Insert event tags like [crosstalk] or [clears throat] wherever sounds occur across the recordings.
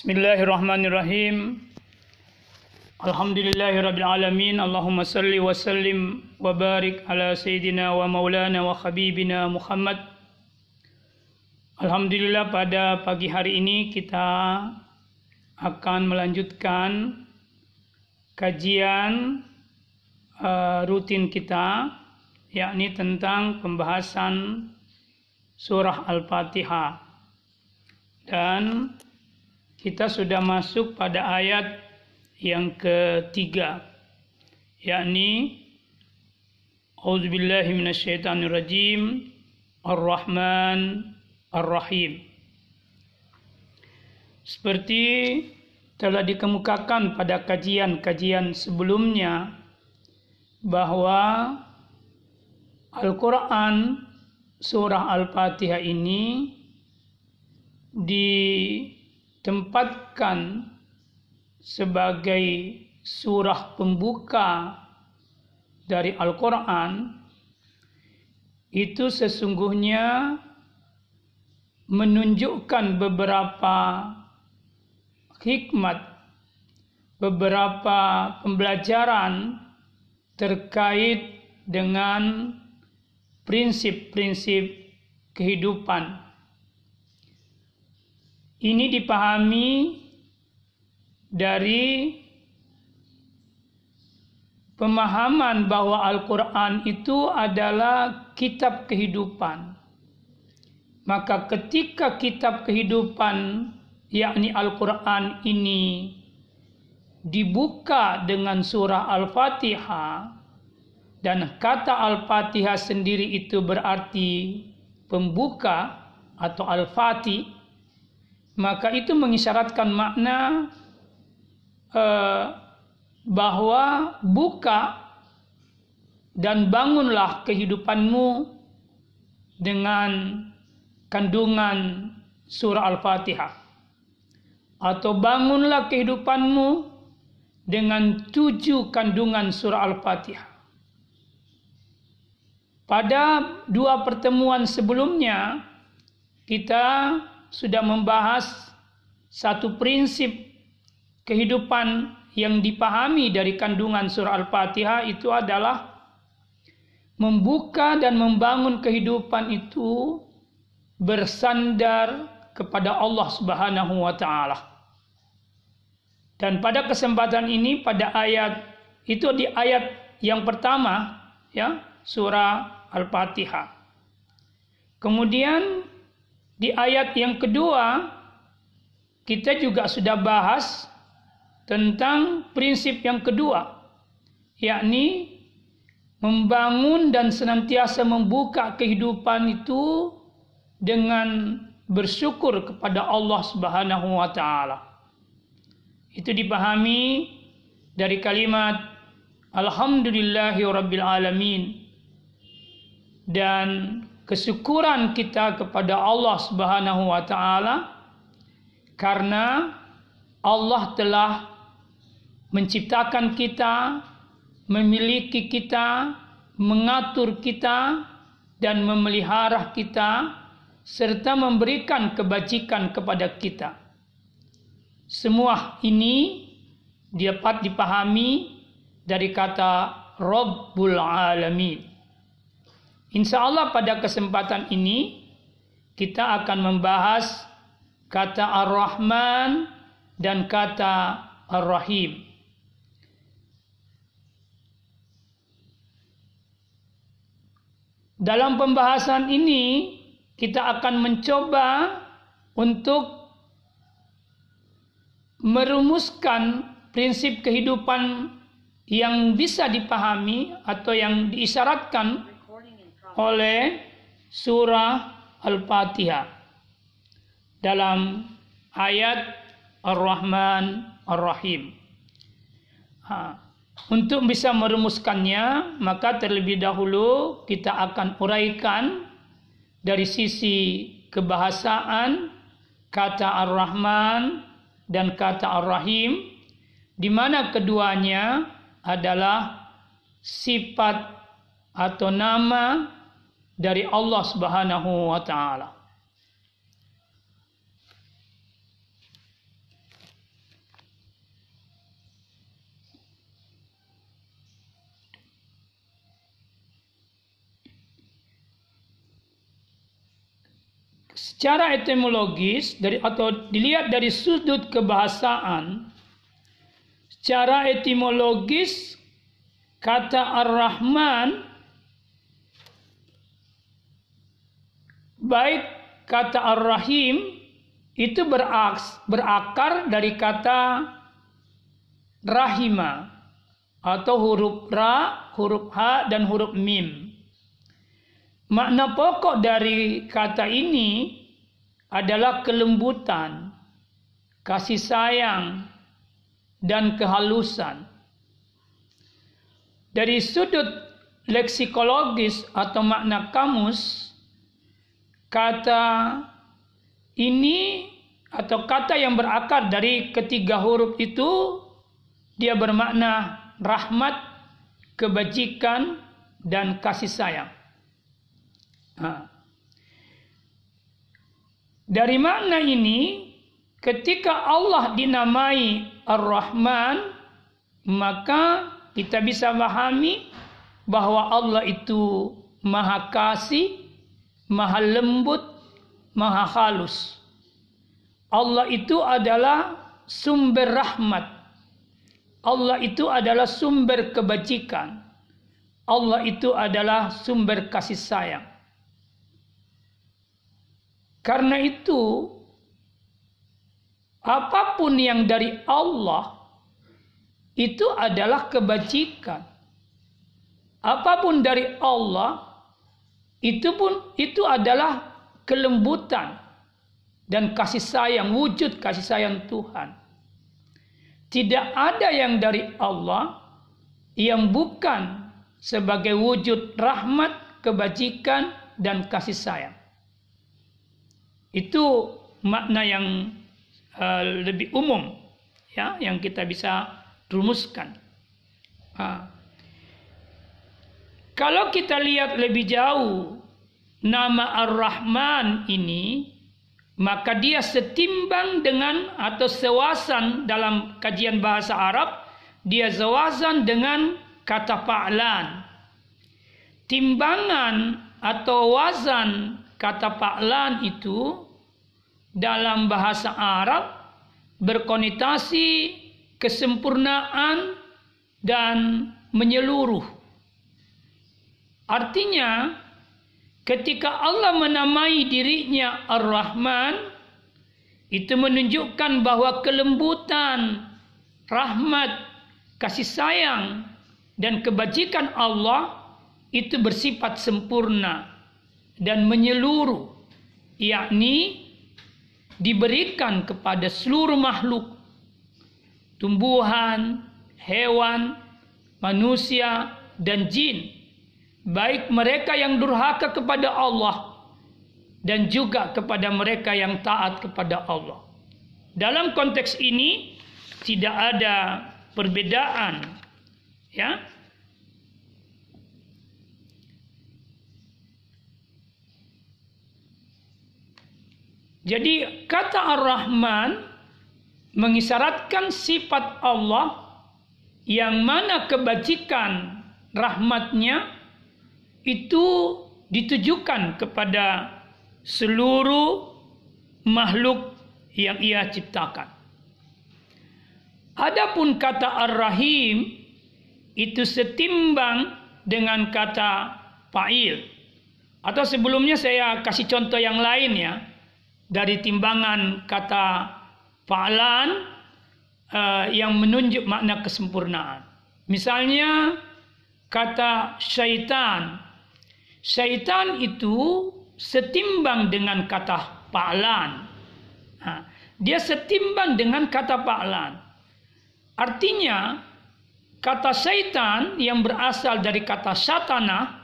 Bismillahirrahmanirrahim. Alhamdulillahirabbil alamin. Allahumma salli wa sallim wa barik ala sayyidina wa maulana wa habibina Muhammad. Alhamdulillah pada pagi hari ini kita akan melanjutkan kajian uh, rutin kita yakni tentang pembahasan surah Al-Fatihah. Dan kita sudah masuk pada ayat yang ketiga yakni Auzubillahi minasyaitonirrajim Ar-Rahman Ar-Rahim. Seperti telah dikemukakan pada kajian-kajian sebelumnya bahwa Al-Quran surah Al-Fatihah ini ditempatkan sebagai surah pembuka dari Al-Quran itu sesungguhnya menunjukkan beberapa hikmat, beberapa pembelajaran terkait dengan prinsip-prinsip kehidupan ini dipahami dari pemahaman bahwa Al-Quran itu adalah kitab kehidupan. Maka ketika kitab kehidupan yakni Al-Quran ini dibuka dengan surah Al-Fatihah dan kata Al-Fatihah sendiri itu berarti pembuka atau Al-Fatih maka itu mengisyaratkan makna uh, bahwa buka dan bangunlah kehidupanmu dengan kandungan surah Al-Fatihah atau bangunlah kehidupanmu dengan tujuh kandungan surah Al-Fatihah. Pada dua pertemuan sebelumnya kita sudah membahas satu prinsip kehidupan yang dipahami dari kandungan surah Al-Fatihah itu adalah membuka dan membangun kehidupan itu bersandar kepada Allah Subhanahu wa taala. Dan pada kesempatan ini pada ayat itu di ayat yang pertama ya surah Al-Fatihah. Kemudian di ayat yang kedua, kita juga sudah bahas tentang prinsip yang kedua, yakni membangun dan senantiasa membuka kehidupan itu dengan bersyukur kepada Allah Subhanahu wa taala. Itu dipahami dari kalimat Alhamdulillahi Rabbil Alamin dan kesyukuran kita kepada Allah Subhanahu wa taala karena Allah telah menciptakan kita, memiliki kita, mengatur kita dan memelihara kita serta memberikan kebajikan kepada kita. Semua ini dapat dipahami dari kata Rabbul Alamin. Insya Allah pada kesempatan ini kita akan membahas kata Ar-Rahman dan kata Ar-Rahim. Dalam pembahasan ini kita akan mencoba untuk merumuskan prinsip kehidupan yang bisa dipahami atau yang diisyaratkan oleh surah Al-Fatihah dalam ayat Ar-Rahman Ar-Rahim. Untuk bisa merumuskannya, maka terlebih dahulu kita akan uraikan dari sisi kebahasaan kata Ar-Rahman dan kata Ar-Rahim, di mana keduanya adalah sifat atau nama dari Allah Subhanahu wa taala. Secara etimologis dari atau dilihat dari sudut kebahasaan, secara etimologis kata Ar-Rahman baik kata Ar-Rahim itu beraks, berakar dari kata rahima atau huruf ra, huruf ha dan huruf mim. Makna pokok dari kata ini adalah kelembutan, kasih sayang, dan kehalusan. Dari sudut leksikologis atau makna kamus, kata ini atau kata yang berakar dari ketiga huruf itu dia bermakna rahmat, kebajikan, dan kasih sayang. Dari makna ini, ketika Allah dinamai Ar-Rahman, maka kita bisa memahami bahwa Allah itu maha kasih, maha lembut, maha halus. Allah itu adalah sumber rahmat. Allah itu adalah sumber kebajikan. Allah itu adalah sumber kasih sayang. Karena itu, apa pun yang dari Allah itu adalah kebajikan. Apa pun dari Allah itu pun itu adalah kelembutan dan kasih sayang, wujud kasih sayang Tuhan. Tidak ada yang dari Allah yang bukan sebagai wujud rahmat, kebajikan, dan kasih sayang. Itu makna yang uh, lebih umum ya yang kita bisa rumuskan. Uh. Kalau kita lihat lebih jauh nama Ar-Rahman ini maka dia setimbang dengan atau sewasan dalam kajian bahasa Arab dia sewasan dengan kata fa'lan. Timbangan atau wazan kata Paklan itu dalam bahasa Arab berkonotasi kesempurnaan dan menyeluruh. Artinya, ketika Allah menamai dirinya Ar-Rahman, itu menunjukkan bahwa kelembutan, rahmat, kasih sayang, dan kebajikan Allah itu bersifat sempurna dan menyeluruh yakni diberikan kepada seluruh makhluk. Tumbuhan, hewan, manusia dan jin baik mereka yang durhaka kepada Allah dan juga kepada mereka yang taat kepada Allah. Dalam konteks ini tidak ada perbedaan ya Jadi kata Ar-Rahman mengisyaratkan sifat Allah yang mana kebajikan rahmatnya itu ditujukan kepada seluruh makhluk yang ia ciptakan. Adapun kata Ar-Rahim itu setimbang dengan kata fa'il. Atau sebelumnya saya kasih contoh yang lain ya dari timbangan kata fa'lan uh, yang menunjuk makna kesempurnaan. Misalnya kata syaitan. Syaitan itu setimbang dengan kata fa'lan. dia setimbang dengan kata fa'lan. Artinya kata syaitan yang berasal dari kata satana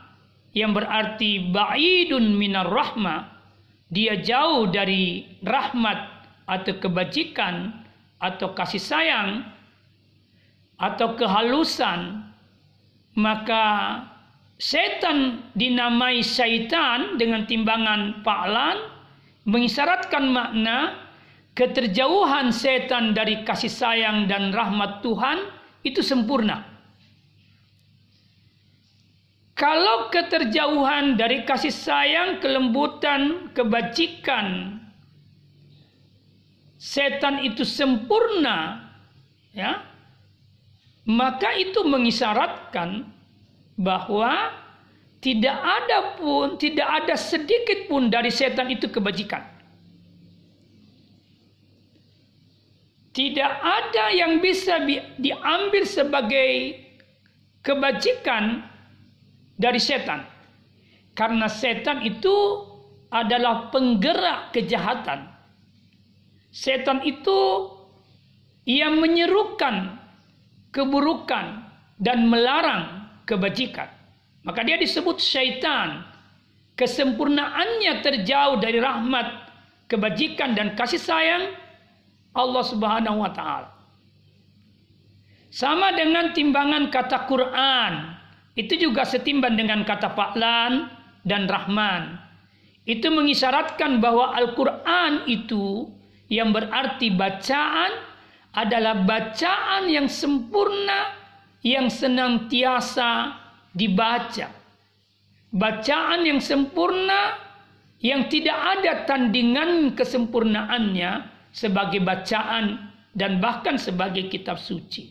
yang berarti ba'idun minar rahmah dia jauh dari rahmat atau kebajikan atau kasih sayang atau kehalusan maka setan dinamai syaitan dengan timbangan fa'lan mengisyaratkan makna keterjauhan setan dari kasih sayang dan rahmat Tuhan itu sempurna. Kalau keterjauhan dari kasih sayang, kelembutan, kebajikan, setan itu sempurna, ya, maka itu mengisyaratkan bahwa tidak ada pun, tidak ada sedikit pun dari setan itu kebajikan. Tidak ada yang bisa diambil sebagai kebajikan dari setan. Karena setan itu adalah penggerak kejahatan. Setan itu ia menyerukan keburukan dan melarang kebajikan. Maka dia disebut syaitan. Kesempurnaannya terjauh dari rahmat, kebajikan dan kasih sayang Allah Subhanahu wa taala. Sama dengan timbangan kata Quran itu juga setimbang dengan kata Paklan dan Rahman. Itu mengisyaratkan bahwa Al-Quran itu yang berarti bacaan adalah bacaan yang sempurna yang senantiasa dibaca. Bacaan yang sempurna yang tidak ada tandingan kesempurnaannya sebagai bacaan dan bahkan sebagai kitab suci.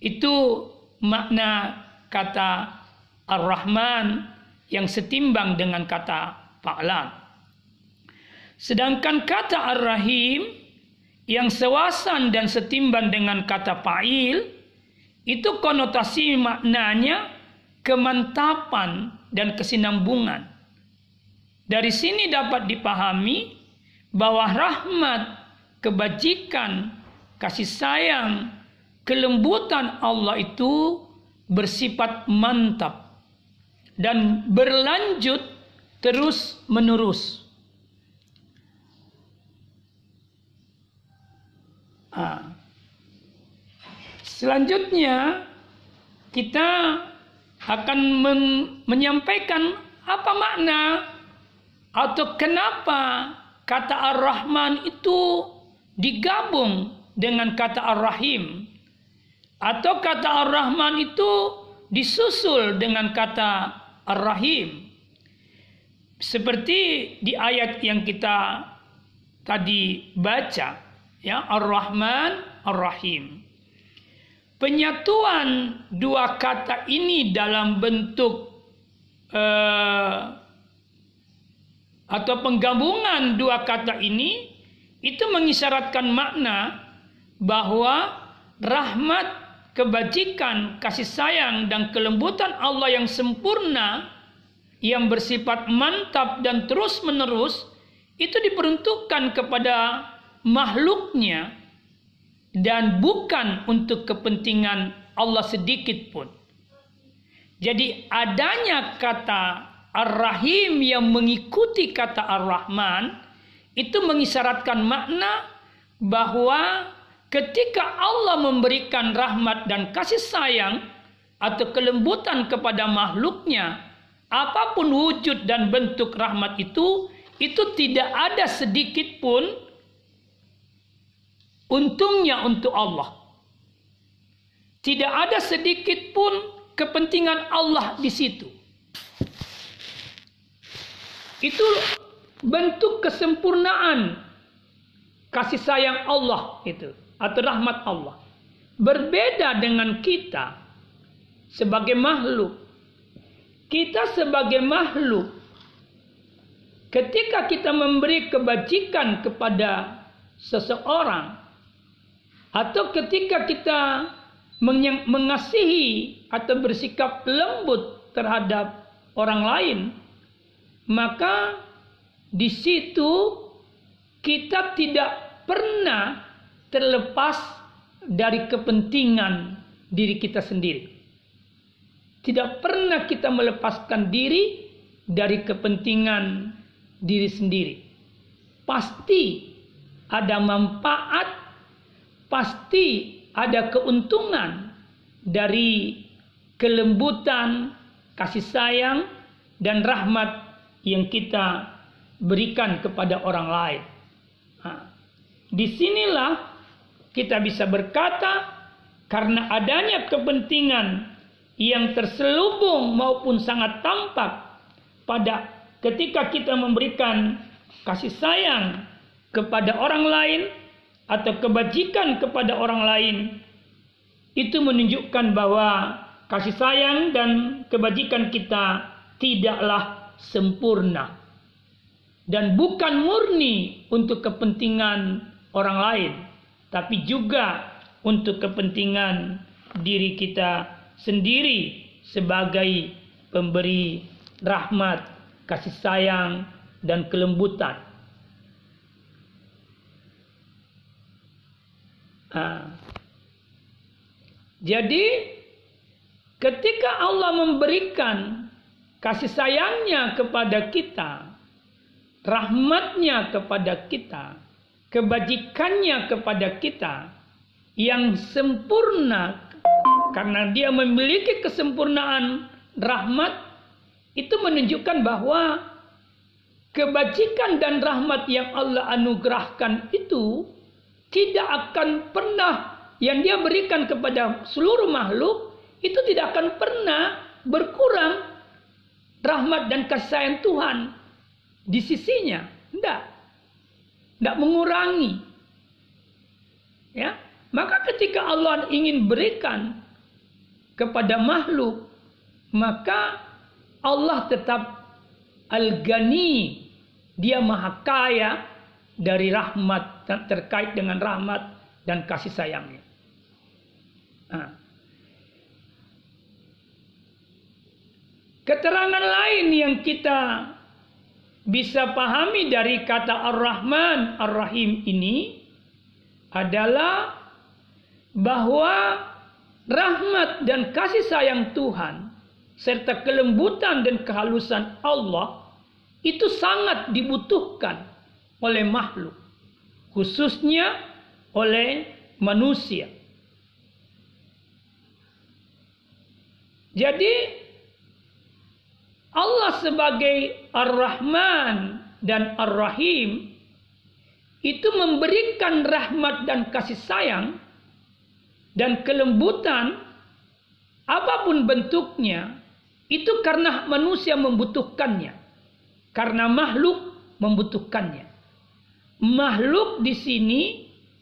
Itu makna kata Ar-Rahman yang setimbang dengan kata Fa'lan. Sedangkan kata Ar-Rahim yang sewasan dan setimbang dengan kata Fa'il itu konotasi maknanya kemantapan dan kesinambungan. Dari sini dapat dipahami bahwa rahmat, kebajikan, kasih sayang, kelembutan Allah itu bersifat mantap dan berlanjut terus menerus. Nah, selanjutnya kita akan men menyampaikan apa makna atau kenapa kata Ar-Rahman itu digabung dengan kata Ar-Rahim atau kata Ar-Rahman itu disusul dengan kata Ar-Rahim. Seperti di ayat yang kita tadi baca, ya Ar-Rahman, Ar-Rahim. Penyatuan dua kata ini dalam bentuk uh, atau penggabungan dua kata ini itu mengisyaratkan makna bahwa rahmat kebajikan, kasih sayang dan kelembutan Allah yang sempurna yang bersifat mantap dan terus-menerus itu diperuntukkan kepada makhluknya dan bukan untuk kepentingan Allah sedikit pun. Jadi adanya kata Ar-Rahim yang mengikuti kata Ar-Rahman itu mengisyaratkan makna bahwa Ketika Allah memberikan rahmat dan kasih sayang atau kelembutan kepada makhluknya, apa pun wujud dan bentuk rahmat itu, itu tidak ada sedikit pun untungnya untuk Allah. Tidak ada sedikit pun kepentingan Allah di situ. Itu bentuk kesempurnaan kasih sayang Allah itu atau rahmat Allah. Berbeda dengan kita sebagai makhluk. Kita sebagai makhluk ketika kita memberi kebajikan kepada seseorang atau ketika kita mengasihi atau bersikap lembut terhadap orang lain maka di situ kita tidak pernah terlepas dari kepentingan diri kita sendiri. Tidak pernah kita melepaskan diri dari kepentingan diri sendiri. Pasti ada manfaat, pasti ada keuntungan dari kelembutan, kasih sayang, dan rahmat yang kita berikan kepada orang lain. Nah, di sinilah kita bisa berkata karena adanya kepentingan yang terselubung maupun sangat tampak pada ketika kita memberikan kasih sayang kepada orang lain atau kebajikan kepada orang lain itu menunjukkan bahwa kasih sayang dan kebajikan kita tidaklah sempurna dan bukan murni untuk kepentingan orang lain tapi juga untuk kepentingan diri kita sendiri sebagai pemberi rahmat, kasih sayang, dan kelembutan. Nah, jadi ketika Allah memberikan kasih sayangnya kepada kita, rahmatnya kepada kita, kebajikannya kepada kita yang sempurna karena dia memiliki kesempurnaan rahmat itu menunjukkan bahwa kebajikan dan rahmat yang Allah anugerahkan itu tidak akan pernah yang dia berikan kepada seluruh makhluk itu tidak akan pernah berkurang rahmat dan kasih sayang Tuhan di sisinya. Tidak. Tidak mengurangi. Ya. Maka ketika Allah ingin berikan kepada makhluk, maka Allah tetap Al-Ghani. Dia maha kaya dari rahmat terkait dengan rahmat dan kasih sayangnya. Nah. Keterangan lain yang kita bisa pahami dari kata Ar-Rahman Ar-Rahim ini adalah bahwa rahmat dan kasih sayang Tuhan serta kelembutan dan kehalusan Allah itu sangat dibutuhkan oleh makhluk khususnya oleh manusia. Jadi Allah sebagai Ar-Rahman dan Ar-Rahim itu memberikan rahmat dan kasih sayang dan kelembutan apa pun bentuknya itu karena manusia membutuhkannya. Karena makhluk membutuhkannya. Makhluk di sini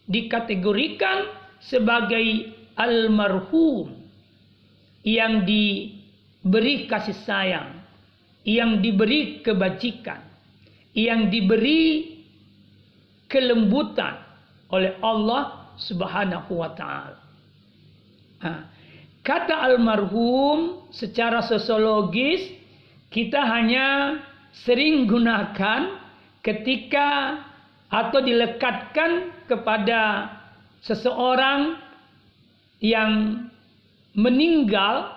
dikategorikan sebagai almarhum yang diberi kasih sayang, yang diberi kebajikan, yang diberi kelembutan oleh Allah Subhanahu wa taala. Kata almarhum secara sosiologis kita hanya sering gunakan ketika atau dilekatkan kepada seseorang yang meninggal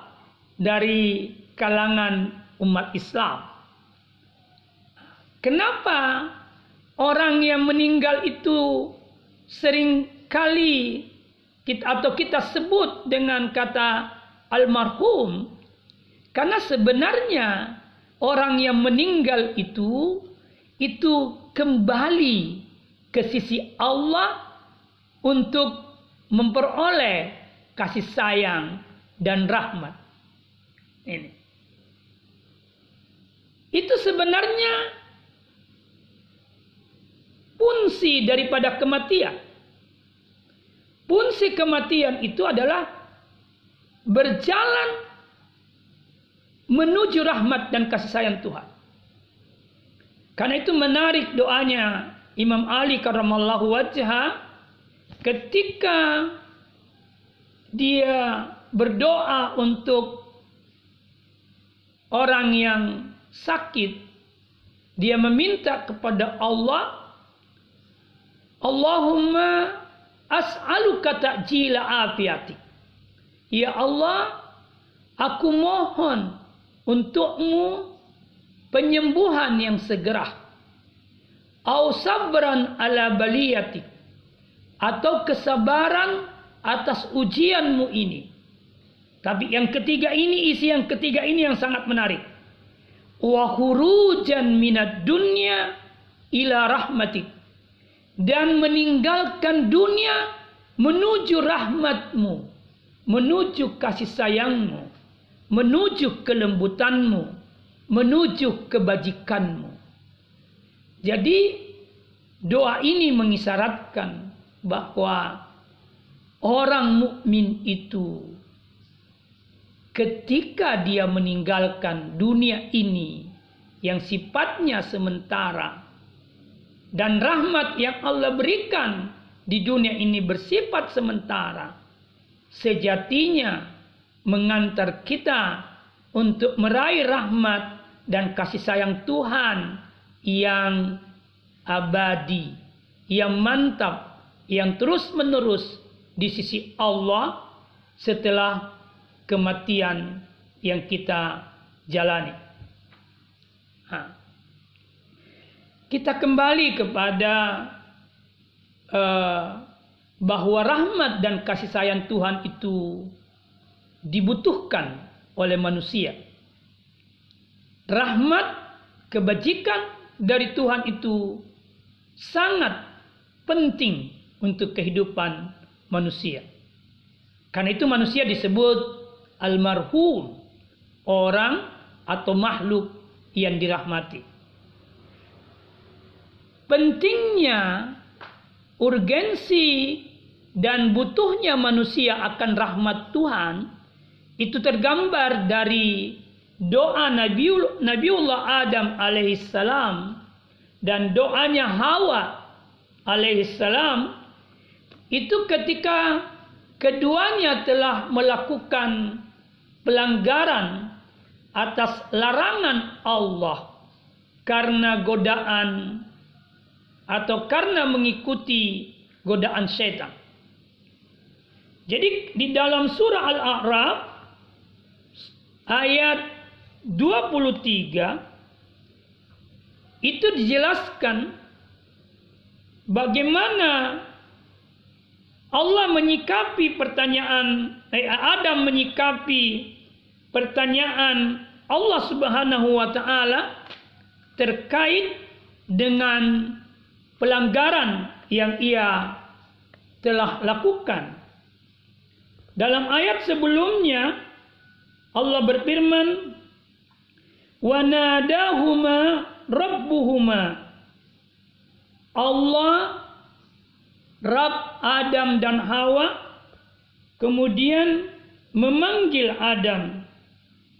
dari kalangan umat Islam. Kenapa orang yang meninggal itu sering kali kita, atau kita sebut dengan kata almarhum karena sebenarnya orang yang meninggal itu itu kembali ke sisi Allah untuk memperoleh kasih sayang dan rahmat. Ini. Itu sebenarnya fungsi daripada kematian. Fungsi kematian itu adalah berjalan menuju rahmat dan kasih sayang Tuhan. Karena itu menarik doanya Imam Ali karramallahu wajha ketika dia berdoa untuk orang yang sakit dia meminta kepada Allah Allahumma As'aluka ta'jila afiatik. Ya Allah, aku mohon untukmu penyembuhan yang segera. Au sabran ala baliyatik. Atau kesabaran atas ujianmu ini. Tapi yang ketiga ini, isi yang ketiga ini yang sangat menarik. Wa hurujan minad dunya ila rahmatik dan meninggalkan dunia menuju rahmatmu, menuju kasih sayangmu. menuju kelembutanmu, menuju kebajikanmu. Jadi doa ini mengisyaratkan bahwa orang mukmin itu ketika dia meninggalkan dunia ini yang sifatnya sementara dan rahmat yang Allah berikan di dunia ini bersifat sementara sejatinya mengantar kita untuk meraih rahmat dan kasih sayang Tuhan yang abadi, yang mantap, yang terus-menerus di sisi Allah setelah kematian yang kita jalani. Ha. Kita kembali kepada uh, bahwa rahmat dan kasih sayang Tuhan itu dibutuhkan oleh manusia. Rahmat, kebajikan dari Tuhan itu sangat penting untuk kehidupan manusia. Karena itu manusia disebut almarhum, orang atau makhluk yang dirahmati. Pentingnya urgensi dan butuhnya manusia akan rahmat Tuhan itu tergambar dari doa Nabiullah Adam alaihissalam dan doanya Hawa alaihissalam itu ketika keduanya telah melakukan pelanggaran atas larangan Allah karena godaan atau karena mengikuti godaan setan. Jadi di dalam surah Al-A'raf ayat 23 itu dijelaskan bagaimana Allah menyikapi pertanyaan eh, Adam menyikapi pertanyaan Allah Subhanahu wa taala terkait dengan pelanggaran yang ia telah lakukan. Dalam ayat sebelumnya Allah berfirman wa nadahuma rabbuhuma. Allah Rab Adam dan Hawa kemudian memanggil Adam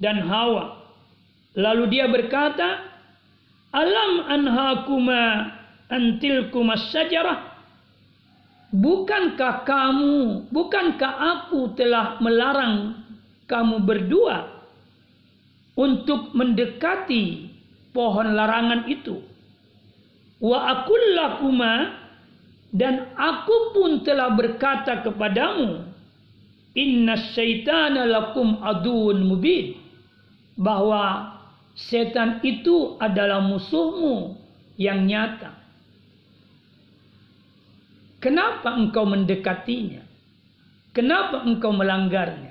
dan Hawa. Lalu dia berkata alam anhakuma antilkuma sajarah bukankah kamu bukankah aku telah melarang kamu berdua untuk mendekati pohon larangan itu. Wa akullakuma dan aku pun telah berkata kepadamu inna syaitana lakum adun mubin bahwa setan itu adalah musuhmu yang nyata. Kenapa engkau mendekatinya? Kenapa engkau melanggarnya?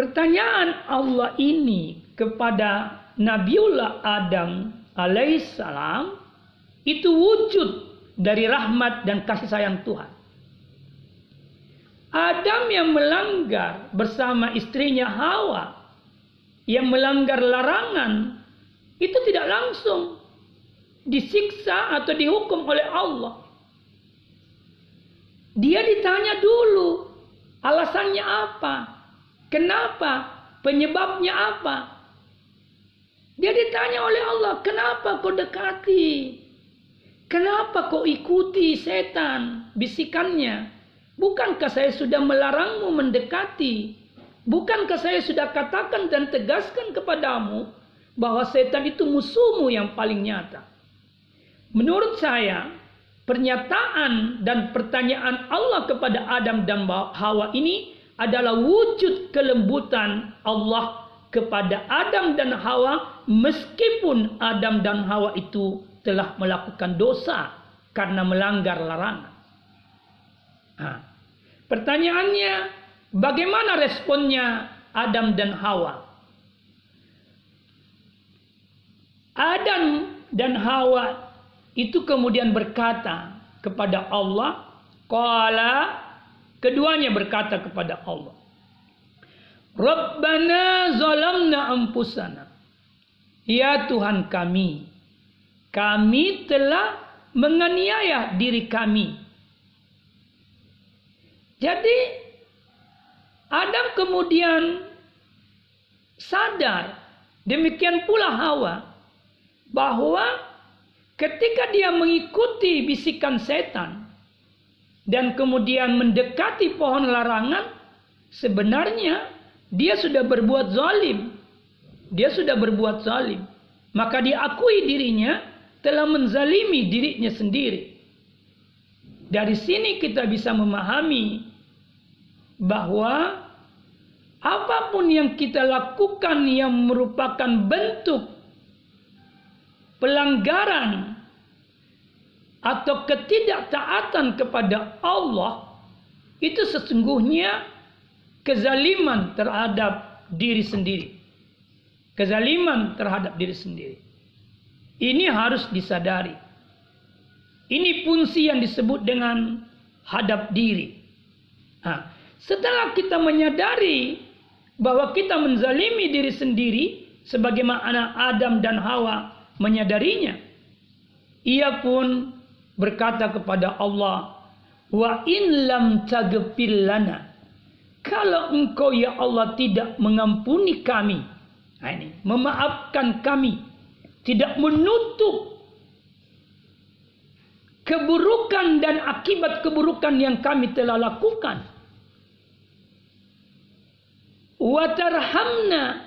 Pertanyaan Allah ini kepada Nabiullah Adam alaihissalam itu wujud dari rahmat dan kasih sayang Tuhan. Adam yang melanggar bersama istrinya Hawa yang melanggar larangan itu tidak langsung disiksa atau dihukum oleh Allah. Dia ditanya dulu alasannya apa? Kenapa? Penyebabnya apa? Dia ditanya oleh Allah, kenapa kau dekati? Kenapa kau ikuti setan bisikannya? Bukankah saya sudah melarangmu mendekati? Bukankah saya sudah katakan dan tegaskan kepadamu bahwa setan itu musuhmu yang paling nyata? Menurut saya, pernyataan dan pertanyaan Allah kepada Adam dan Hawa ini adalah wujud kelembutan Allah kepada Adam dan Hawa meskipun Adam dan Hawa itu telah melakukan dosa karena melanggar larangan. Nah, pertanyaannya, bagaimana responnya Adam dan Hawa? Adam dan Hawa itu kemudian berkata kepada Allah, "Qala," keduanya berkata kepada Allah, Rabbana zalamna ampusana. Ya Tuhan kami, kami telah menganiaya diri kami. Jadi Adam kemudian sadar, demikian pula Hawa, bahwa ketika dia mengikuti bisikan setan dan kemudian mendekati pohon larangan, sebenarnya dia sudah berbuat zalim. Dia sudah berbuat zalim. Maka diakui dirinya telah menzalimi dirinya sendiri. Dari sini kita bisa memahami bahwa apa pun yang kita lakukan yang merupakan bentuk pelanggaran atau ketidaktaatan kepada Allah itu sesungguhnya kezaliman terhadap diri sendiri. Kezaliman terhadap diri sendiri. Ini harus disadari. Ini fungsi yang disebut dengan hadap diri. Nah, setelah kita menyadari bahwa kita menzalimi diri sendiri, sebagaimana Adam dan Hawa menyadarinya, ia pun berkata kepada Allah, "Wa in lam lana kalau engkau ya Allah tidak mengampuni kami, nah ini, memaafkan kami, tidak menutup keburukan dan akibat keburukan yang kami telah lakukan. Watarhamna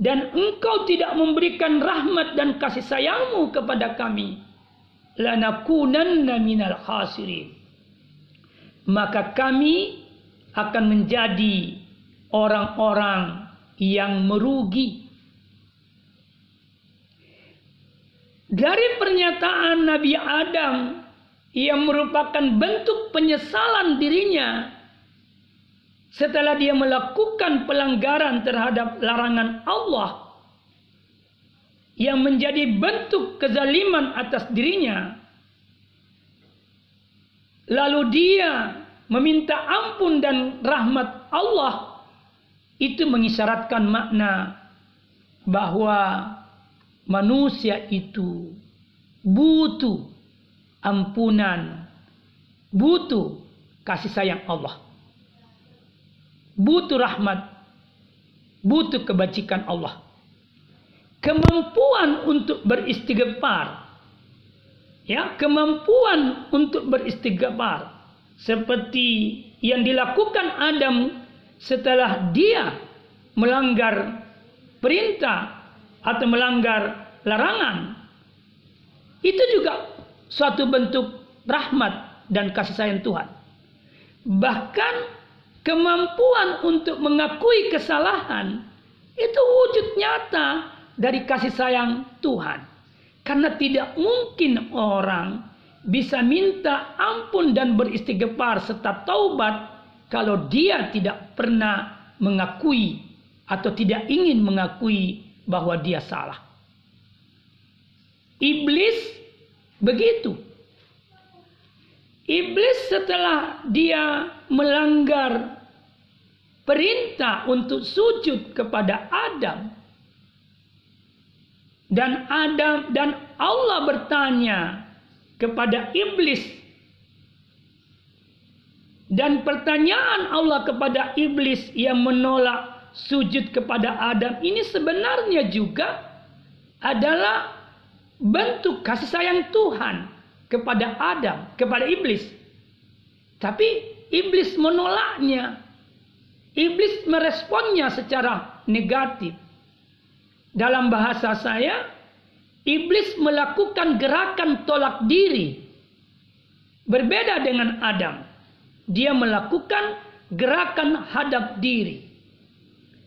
dan engkau tidak memberikan rahmat dan kasih sayangmu kepada kami. Lanakunanna minal khasirin. Maka kami akan menjadi orang-orang yang merugi. Dari pernyataan Nabi Adam yang merupakan bentuk penyesalan dirinya setelah dia melakukan pelanggaran terhadap larangan Allah yang menjadi bentuk kezaliman atas dirinya. Lalu dia meminta ampun dan rahmat Allah itu mengisyaratkan makna bahwa manusia itu butuh ampunan, butuh kasih sayang Allah. Butuh rahmat, butuh kebajikan Allah. Kemampuan untuk beristighfar. Ya, kemampuan untuk beristighfar. Seperti yang dilakukan Adam setelah dia melanggar perintah atau melanggar larangan. Itu juga suatu bentuk rahmat dan kasih sayang Tuhan. Bahkan kemampuan untuk mengakui kesalahan itu wujud nyata dari kasih sayang Tuhan karena tidak mungkin orang bisa minta ampun dan beristighfar serta taubat kalau dia tidak pernah mengakui atau tidak ingin mengakui bahwa dia salah. Iblis begitu. Iblis setelah dia melanggar perintah untuk sujud kepada Adam dan Adam dan Allah bertanya kepada iblis. Dan pertanyaan Allah kepada iblis yang menolak sujud kepada Adam ini sebenarnya juga adalah bentuk kasih sayang Tuhan kepada Adam, kepada iblis. Tapi iblis menolaknya. Iblis meresponnya secara negatif. Dalam bahasa saya, Iblis melakukan gerakan tolak diri. Berbeda dengan Adam. Dia melakukan gerakan hadap diri.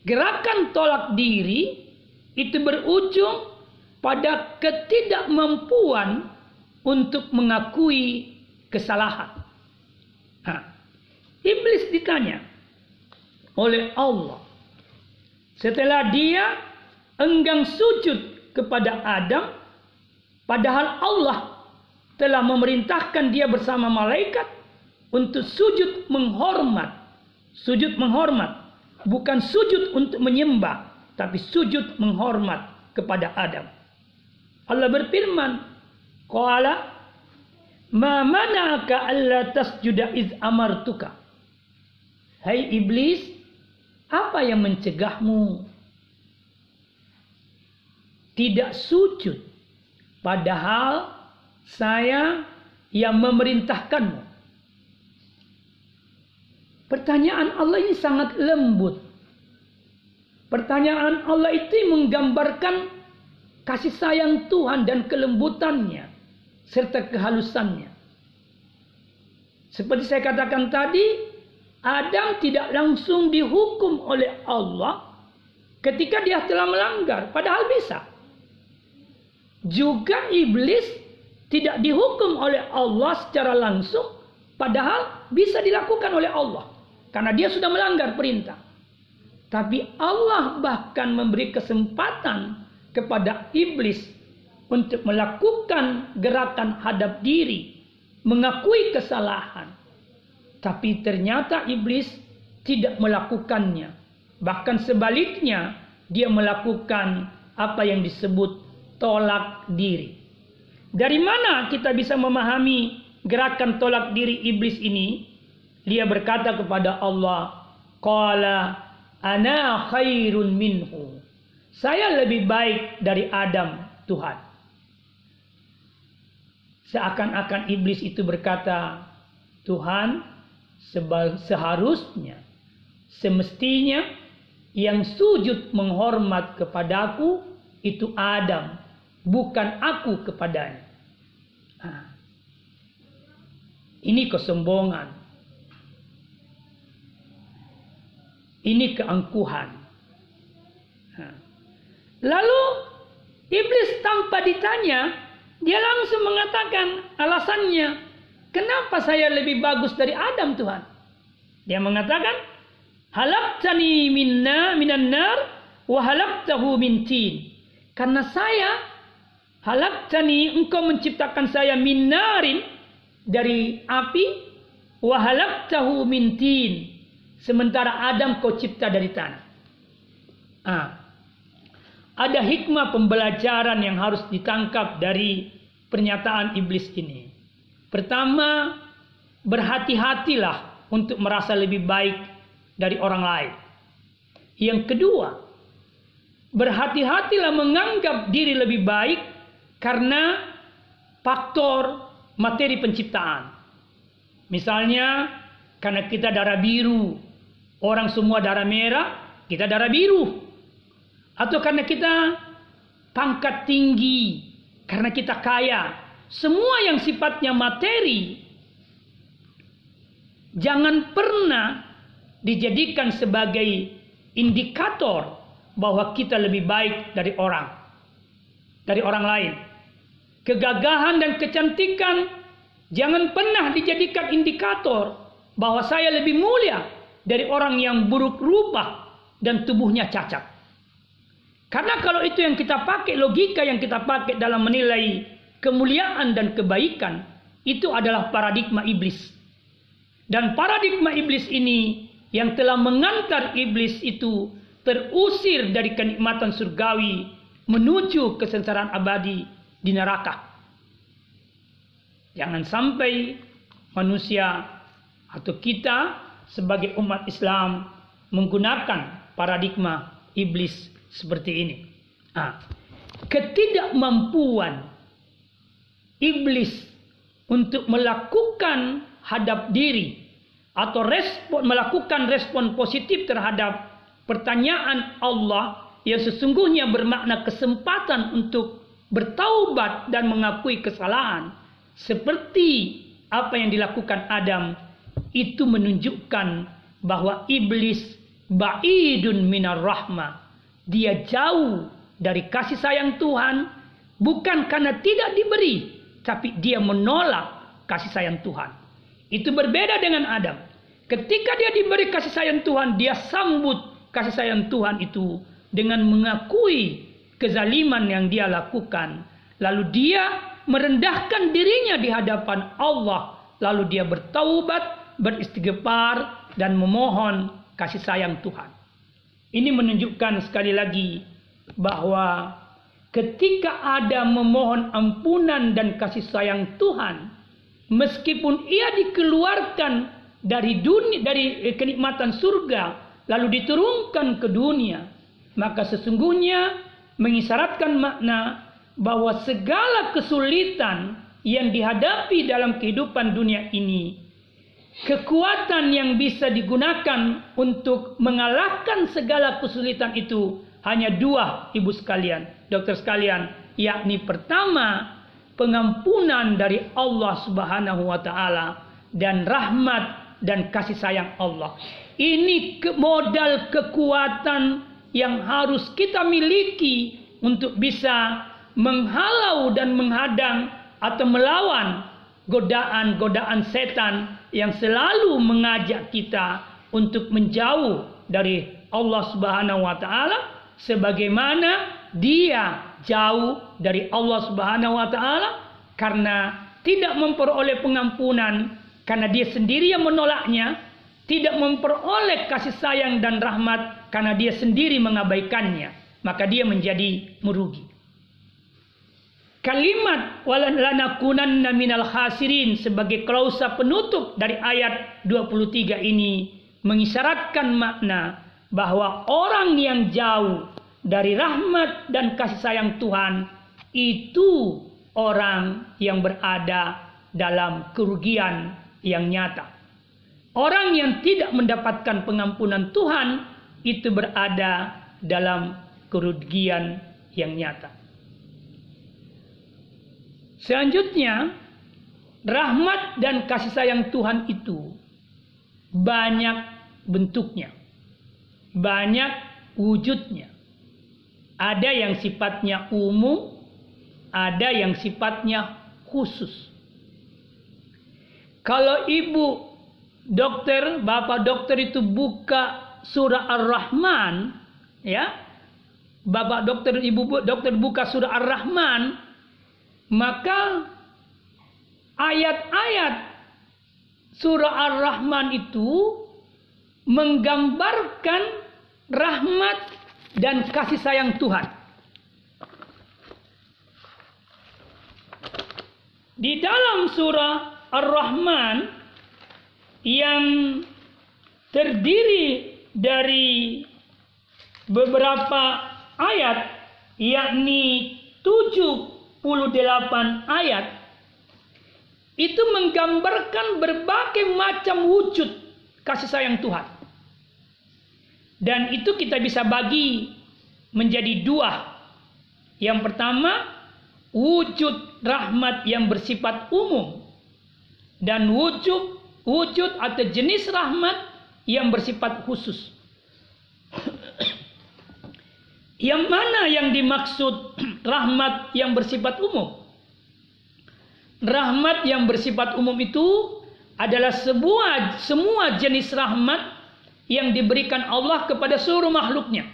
Gerakan tolak diri itu berujung pada ketidakmampuan untuk mengakui kesalahan. Nah, iblis ditanya oleh Allah setelah dia enggang sujud kepada Adam padahal Allah telah memerintahkan dia bersama malaikat untuk sujud menghormat sujud menghormat bukan sujud untuk menyembah, tapi sujud menghormat kepada Adam. Allah berfirman, Qala ma mana'aka alla tasjuda iz amartuka. Hai iblis, apa yang mencegahmu tidak sujud padahal saya yang memerintahkanmu? Pertanyaan Allah ini sangat lembut. Pertanyaan Allah itu menggambarkan kasih sayang Tuhan dan kelembutannya serta kehalusannya. Seperti saya katakan tadi, Adam tidak langsung dihukum oleh Allah ketika dia telah melanggar, padahal bisa. Juga iblis tidak dihukum oleh Allah secara langsung, padahal bisa dilakukan oleh Allah karena dia sudah melanggar perintah. Tapi Allah bahkan memberi kesempatan kepada iblis untuk melakukan gerakan hadap diri, mengakui kesalahan. Tapi ternyata iblis tidak melakukannya. Bahkan sebaliknya, dia melakukan apa yang disebut tolak diri. Dari mana kita bisa memahami gerakan tolak diri iblis ini? Dia berkata kepada Allah, Qala ana khairun minhu. Saya lebih baik dari Adam, Tuhan. Seakan-akan iblis itu berkata, Tuhan, seharusnya, semestinya yang sujud menghormat kepadaku itu Adam, bukan aku kepadanya. Nah, ini kesombongan. Ini keangkuhan. Lalu iblis tanpa ditanya, dia langsung mengatakan alasannya, kenapa saya lebih bagus dari Adam Tuhan? Dia mengatakan, halaqtani minna minan nar wa halaqtahu min tin. Karena saya halaqtani engkau menciptakan saya min narin dari api wa halaqtahu min tin Sementara Adam kau cipta dari tanah. Ah. Ada hikmah pembelajaran yang harus ditangkap dari pernyataan iblis ini. Pertama, berhati-hatilah untuk merasa lebih baik dari orang lain. Yang kedua, berhati-hatilah menganggap diri lebih baik karena faktor materi penciptaan. Misalnya, karena kita darah biru, Orang semua darah merah, kita darah biru. Atau karena kita pangkat tinggi, karena kita kaya. Semua yang sifatnya materi, jangan pernah dijadikan sebagai indikator bahwa kita lebih baik dari orang, dari orang lain. Kegagahan dan kecantikan jangan pernah dijadikan indikator bahwa saya lebih mulia dari orang yang buruk rupa dan tubuhnya cacat. Karena kalau itu yang kita pakai, logika yang kita pakai dalam menilai kemuliaan dan kebaikan, itu adalah paradigma iblis. Dan paradigma iblis ini yang telah mengantar iblis itu terusir dari kenikmatan surgawi menuju kesengsaraan abadi di neraka. Jangan sampai manusia atau kita sebagai umat Islam menggunakan paradigma iblis seperti ini. Nah, ketidakmampuan iblis untuk melakukan hadap diri atau respon melakukan respon positif terhadap pertanyaan Allah yang sesungguhnya bermakna kesempatan untuk bertaubat dan mengakui kesalahan seperti apa yang dilakukan Adam itu menunjukkan bahwa iblis ba'idun minar rahmah. Dia jauh dari kasih sayang Tuhan bukan karena tidak diberi, tapi dia menolak kasih sayang Tuhan. Itu berbeda dengan Adam. Ketika dia diberi kasih sayang Tuhan, dia sambut kasih sayang Tuhan itu dengan mengakui kezaliman yang dia lakukan. Lalu dia merendahkan dirinya di hadapan Allah. Lalu dia bertaubat beristighfar dan memohon kasih sayang Tuhan. Ini menunjukkan sekali lagi bahwa ketika ada memohon ampunan dan kasih sayang Tuhan, meskipun ia dikeluarkan dari dunia dari kenikmatan surga lalu diturunkan ke dunia, maka sesungguhnya mengisyaratkan makna bahwa segala kesulitan yang dihadapi dalam kehidupan dunia ini kekuatan yang bisa digunakan untuk mengalahkan segala kesulitan itu hanya dua ibu sekalian, dokter sekalian, yakni pertama pengampunan dari Allah Subhanahu wa taala dan rahmat dan kasih sayang Allah. Ini modal kekuatan yang harus kita miliki untuk bisa menghalau dan menghadang atau melawan godaan-godaan setan yang selalu mengajak kita untuk menjauh dari Allah Subhanahu wa taala sebagaimana dia jauh dari Allah Subhanahu wa taala karena tidak memperoleh pengampunan karena dia sendiri yang menolaknya, tidak memperoleh kasih sayang dan rahmat karena dia sendiri mengabaikannya, maka dia menjadi merugi. Kalimat walanakunanna minal khasirin sebagai klausa penutup dari ayat 23 ini mengisyaratkan makna bahwa orang yang jauh dari rahmat dan kasih sayang Tuhan itu orang yang berada dalam kerugian yang nyata. Orang yang tidak mendapatkan pengampunan Tuhan itu berada dalam kerugian yang nyata. Selanjutnya, rahmat dan kasih sayang Tuhan itu banyak bentuknya, banyak wujudnya. Ada yang sifatnya umum, ada yang sifatnya khusus. Kalau ibu dokter, bapak dokter itu buka surah Ar-Rahman, ya, bapak dokter, ibu dokter buka surah Ar-Rahman, maka ayat-ayat surah Ar-Rahman itu menggambarkan rahmat dan kasih sayang Tuhan. Di dalam surah Ar-Rahman yang terdiri dari beberapa ayat yakni tujuh 28 ayat itu menggambarkan berbagai macam wujud kasih sayang Tuhan. Dan itu kita bisa bagi menjadi dua. Yang pertama, wujud rahmat yang bersifat umum dan wujud wujud atau jenis rahmat yang bersifat khusus. [clears throat] Yang mana yang dimaksud [clears throat] rahmat yang bersifat umum? Rahmat yang bersifat umum itu adalah sebuah semua jenis rahmat yang diberikan Allah kepada seluruh makhluknya.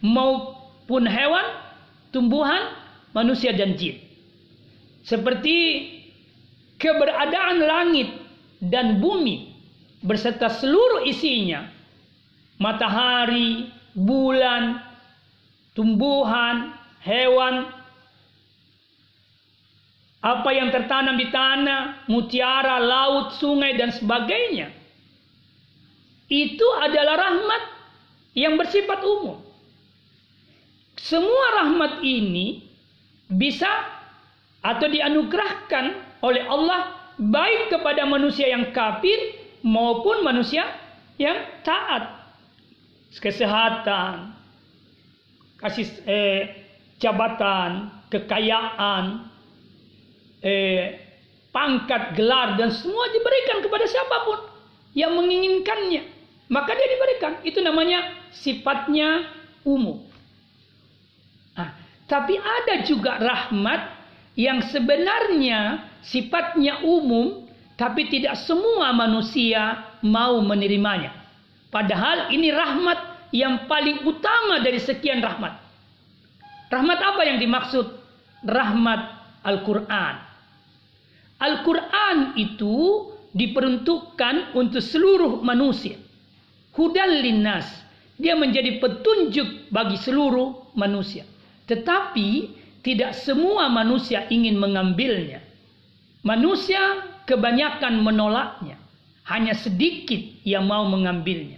Maupun hewan, tumbuhan, manusia dan jin. Seperti keberadaan langit dan bumi berserta seluruh isinya. Matahari, bulan, tumbuhan, hewan, apa yang tertanam di tanah, mutiara, laut, sungai, dan sebagainya. Itu adalah rahmat yang bersifat umum. Semua rahmat ini bisa atau dianugerahkan oleh Allah baik kepada manusia yang kafir maupun manusia yang taat. Kesehatan, kasih eh, jabatan, kekayaan, eh, pangkat, gelar dan semua diberikan kepada siapa pun yang menginginkannya. Maka dia diberikan. Itu namanya sifatnya umum. Nah, tapi ada juga rahmat yang sebenarnya sifatnya umum tapi tidak semua manusia mau menerimanya. Padahal ini rahmat yang paling utama dari sekian rahmat. Rahmat apa yang dimaksud? Rahmat Al-Quran. Al-Quran itu diperuntukkan untuk seluruh manusia. Hudan linnas. dia menjadi petunjuk bagi seluruh manusia. Tetapi tidak semua manusia ingin mengambilnya. Manusia kebanyakan menolaknya. Hanya sedikit yang mau mengambilnya.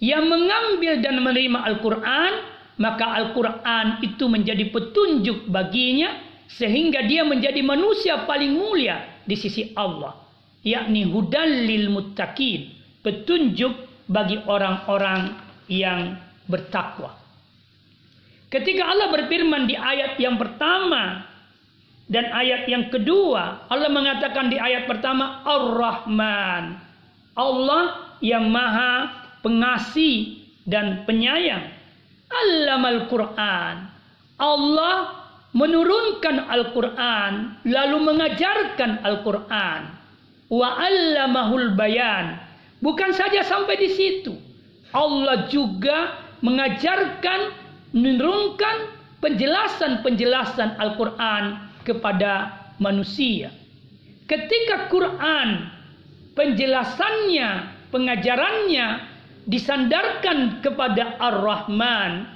Yang mengambil dan menerima Al-Quran, maka Al-Quran itu menjadi petunjuk baginya sehingga dia menjadi manusia paling mulia di sisi Allah. Yakni hudan lil muttaqin. Petunjuk bagi orang-orang yang bertakwa. Ketika Allah berfirman di ayat yang pertama dan ayat yang kedua, Allah mengatakan di ayat pertama Ar-Rahman. Allah yang Maha Pengasih dan Penyayang. Allamal Quran. Allah menurunkan Al-Quran lalu mengajarkan Al-Quran. Wa allamahul bayan. Bukan saja sampai di situ. Allah juga mengajarkan, menurunkan penjelasan-penjelasan Al-Quran kepada manusia. Ketika Quran penjelasannya, pengajarannya disandarkan kepada Ar-Rahman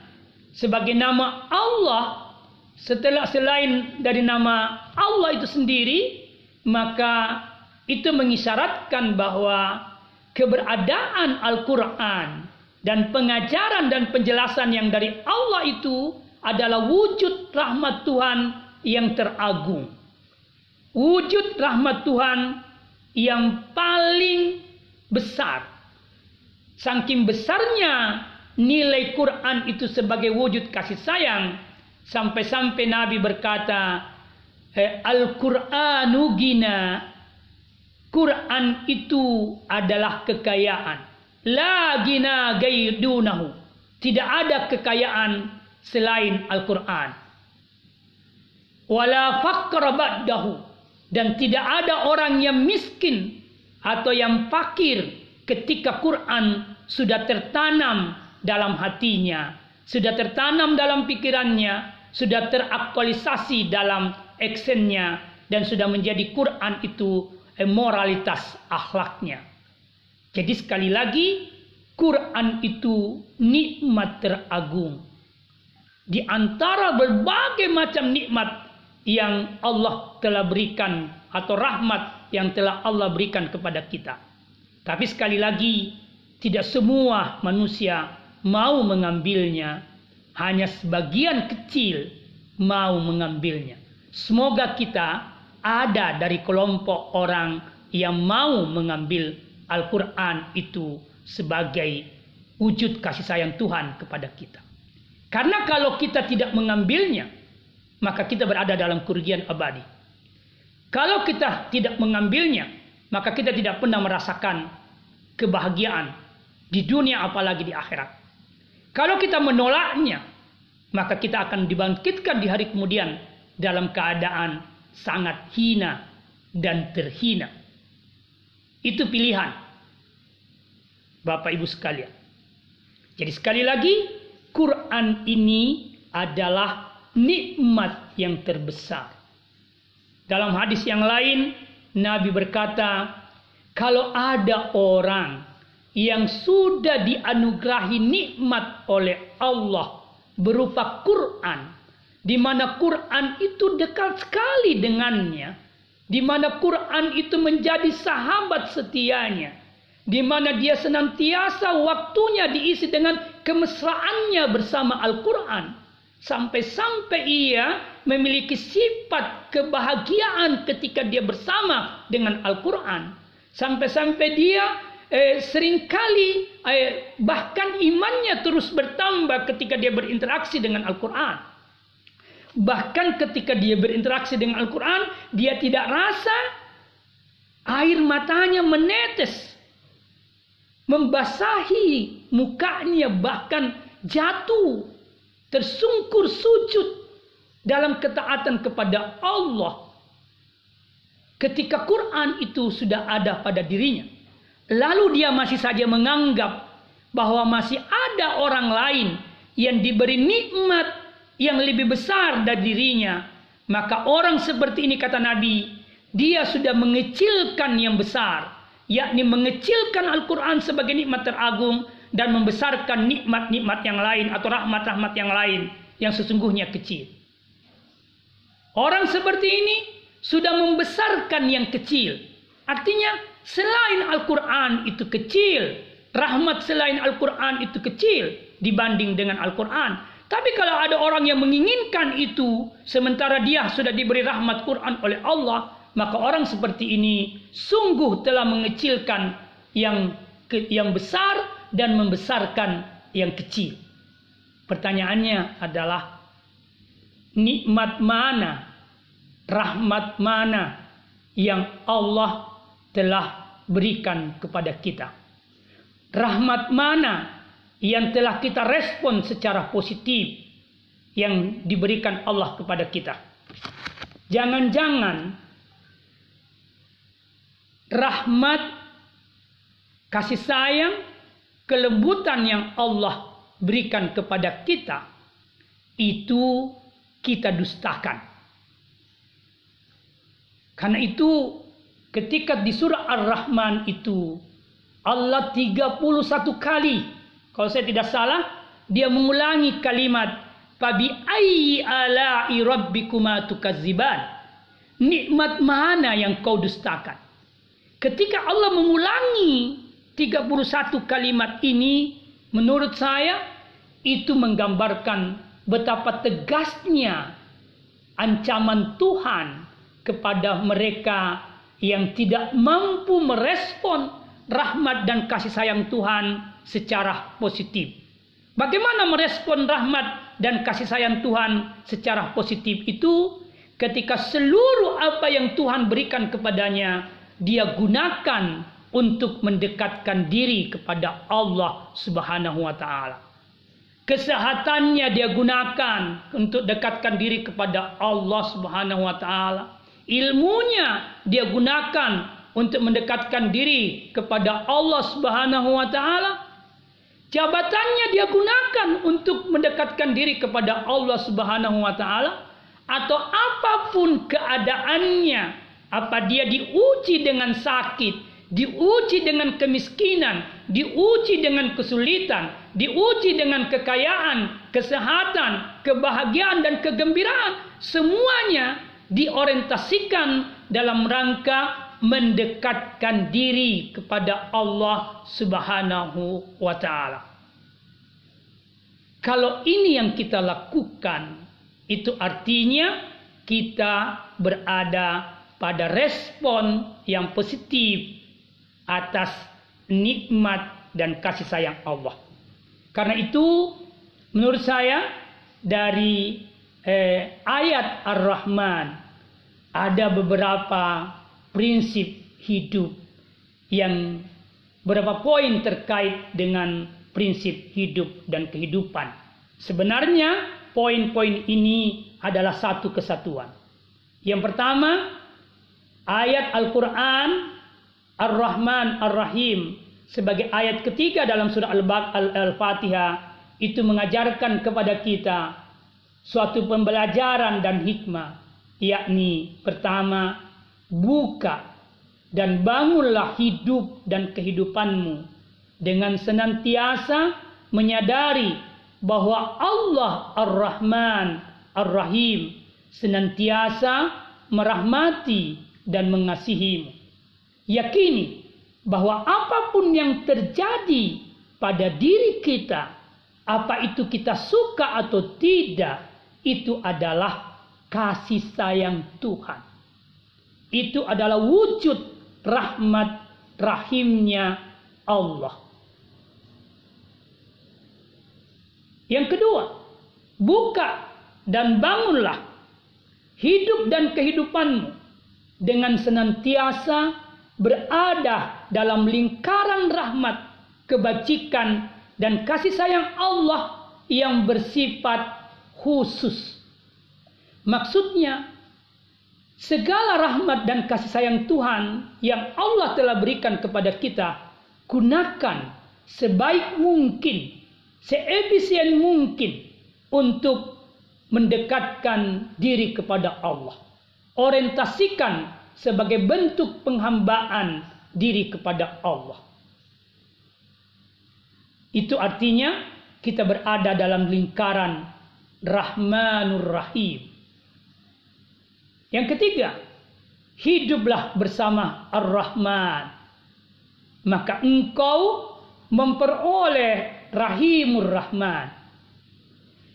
sebagai nama Allah setelah selain dari nama Allah itu sendiri maka itu mengisyaratkan bahwa keberadaan Al-Quran dan pengajaran dan penjelasan yang dari Allah itu adalah wujud rahmat Tuhan yang teragung. Wujud rahmat Tuhan yang paling besar. Saking besarnya nilai Quran itu sebagai wujud kasih sayang. Sampai-sampai Nabi berkata, eh, Al-Quranu gina Quran itu adalah kekayaan. La gina gaidunahu. Tidak ada kekayaan selain Al-Quran. Wala ba'dahu. Dan tidak ada orang yang miskin atau yang fakir ketika Quran sudah tertanam dalam hatinya, sudah tertanam dalam pikirannya, sudah teraktualisasi dalam actionnya, dan sudah menjadi Quran itu moralitas akhlaknya. Jadi sekali lagi Quran itu nikmat teragung. Di antara berbagai macam nikmat yang Allah telah berikan atau rahmat yang telah Allah berikan kepada kita. Tapi sekali lagi tidak semua manusia mau mengambilnya, hanya sebagian kecil mau mengambilnya. Semoga kita ada dari kelompok orang yang mau mengambil Al-Quran itu sebagai wujud kasih sayang Tuhan kepada kita. Karena kalau kita tidak mengambilnya, maka kita berada dalam kerugian abadi. Kalau kita tidak mengambilnya, maka kita tidak pernah merasakan kebahagiaan di dunia apalagi di akhirat. Kalau kita menolaknya, maka kita akan dibangkitkan di hari kemudian dalam keadaan sangat hina dan terhina. Itu pilihan Bapak Ibu sekalian. Jadi sekali lagi Quran ini adalah nikmat yang terbesar. Dalam hadis yang lain Nabi berkata, kalau ada orang yang sudah dianugerahi nikmat oleh Allah berupa Quran di mana Quran itu dekat sekali dengannya, di mana Quran itu menjadi sahabat setianya, di mana dia senantiasa waktunya diisi dengan kemesraannya bersama Al-Quran, sampai-sampai ia memiliki sifat kebahagiaan ketika dia bersama dengan Al-Quran, sampai-sampai dia eh, sering kali eh, bahkan imannya terus bertambah ketika dia berinteraksi dengan Al-Quran. Bahkan ketika dia berinteraksi dengan Al-Quran, dia tidak rasa air matanya menetes. Membasahi mukanya bahkan jatuh. Tersungkur sujud dalam ketaatan kepada Allah. Ketika Quran itu sudah ada pada dirinya. Lalu dia masih saja menganggap bahwa masih ada orang lain yang diberi nikmat yang lebih besar dari dirinya, maka orang seperti ini kata Nabi, dia sudah mengecilkan yang besar, yakni mengecilkan Al-Quran sebagai nikmat teragung dan membesarkan nikmat-nikmat yang lain atau rahmat-rahmat yang lain yang sesungguhnya kecil. Orang seperti ini sudah membesarkan yang kecil. Artinya selain Al-Quran itu kecil, rahmat selain Al-Quran itu kecil dibanding dengan Al-Quran. Tapi kalau ada orang yang menginginkan itu, sementara dia sudah diberi rahmat Quran oleh Allah, maka orang seperti ini sungguh telah mengecilkan yang yang besar dan membesarkan yang kecil. Pertanyaannya adalah nikmat mana, rahmat mana yang Allah telah berikan kepada kita? Rahmat mana yang telah kita respon secara positif yang diberikan Allah kepada kita. Jangan-jangan rahmat, kasih sayang, kelembutan yang Allah berikan kepada kita itu kita dustakan. Karena itu ketika di surah Ar-Rahman itu Allah 31 kali kalau saya tidak salah, dia mengulangi kalimat Fabi ayyi ala'i rabbikuma tukadziban. Nikmat mana yang kau dustakan? Ketika Allah mengulangi 31 kalimat ini, menurut saya itu menggambarkan betapa tegasnya ancaman Tuhan kepada mereka yang tidak mampu merespon rahmat dan kasih sayang Tuhan secara positif. Bagaimana merespon rahmat dan kasih sayang Tuhan secara positif itu ketika seluruh apa yang Tuhan berikan kepadanya dia gunakan untuk mendekatkan diri kepada Allah Subhanahu wa taala. Kesehatannya dia gunakan untuk dekatkan diri kepada Allah Subhanahu wa taala. Ilmunya dia gunakan untuk mendekatkan diri kepada Allah Subhanahu wa taala Jabatannya dia gunakan untuk mendekatkan diri kepada Allah Subhanahu wa taala atau apa pun keadaannya, apa dia diuji dengan sakit, diuji dengan kemiskinan, diuji dengan kesulitan, diuji dengan kekayaan, kesehatan, kebahagiaan dan kegembiraan, semuanya diorientasikan dalam rangka mendekatkan diri kepada Allah Subhanahu wa taala. Kalau ini yang kita lakukan, itu artinya kita berada pada respon yang positif atas nikmat dan kasih sayang Allah. Karena itu menurut saya dari eh, ayat Ar-Rahman ada beberapa prinsip hidup yang berapa poin terkait dengan prinsip hidup dan kehidupan. Sebenarnya poin-poin ini adalah satu kesatuan. Yang pertama, ayat Al-Quran Ar-Rahman Ar-Rahim sebagai ayat ketiga dalam surah Al-Fatihah itu mengajarkan kepada kita suatu pembelajaran dan hikmah yakni pertama buka dan bangunlah hidup dan kehidupanmu dengan senantiasa menyadari bahwa Allah Ar-Rahman Ar-Rahim senantiasa merahmati dan mengasihimu. Yakini bahwa apa pun yang terjadi pada diri kita, apa itu kita suka atau tidak, itu adalah kasih sayang Tuhan itu adalah wujud rahmat rahimnya Allah. Yang kedua, buka dan bangunlah hidup dan kehidupanmu dengan senantiasa berada dalam lingkaran rahmat, kebajikan dan kasih sayang Allah yang bersifat khusus. Maksudnya segala rahmat dan kasih sayang Tuhan yang Allah telah berikan kepada kita, gunakan sebaik mungkin, seefisien mungkin untuk mendekatkan diri kepada Allah. Orientasikan sebagai bentuk penghambaan diri kepada Allah. Itu artinya kita berada dalam lingkaran Rahmanur Rahim. Yang ketiga, hiduplah bersama Ar-Rahman. Maka engkau memperoleh Rahimur Rahman.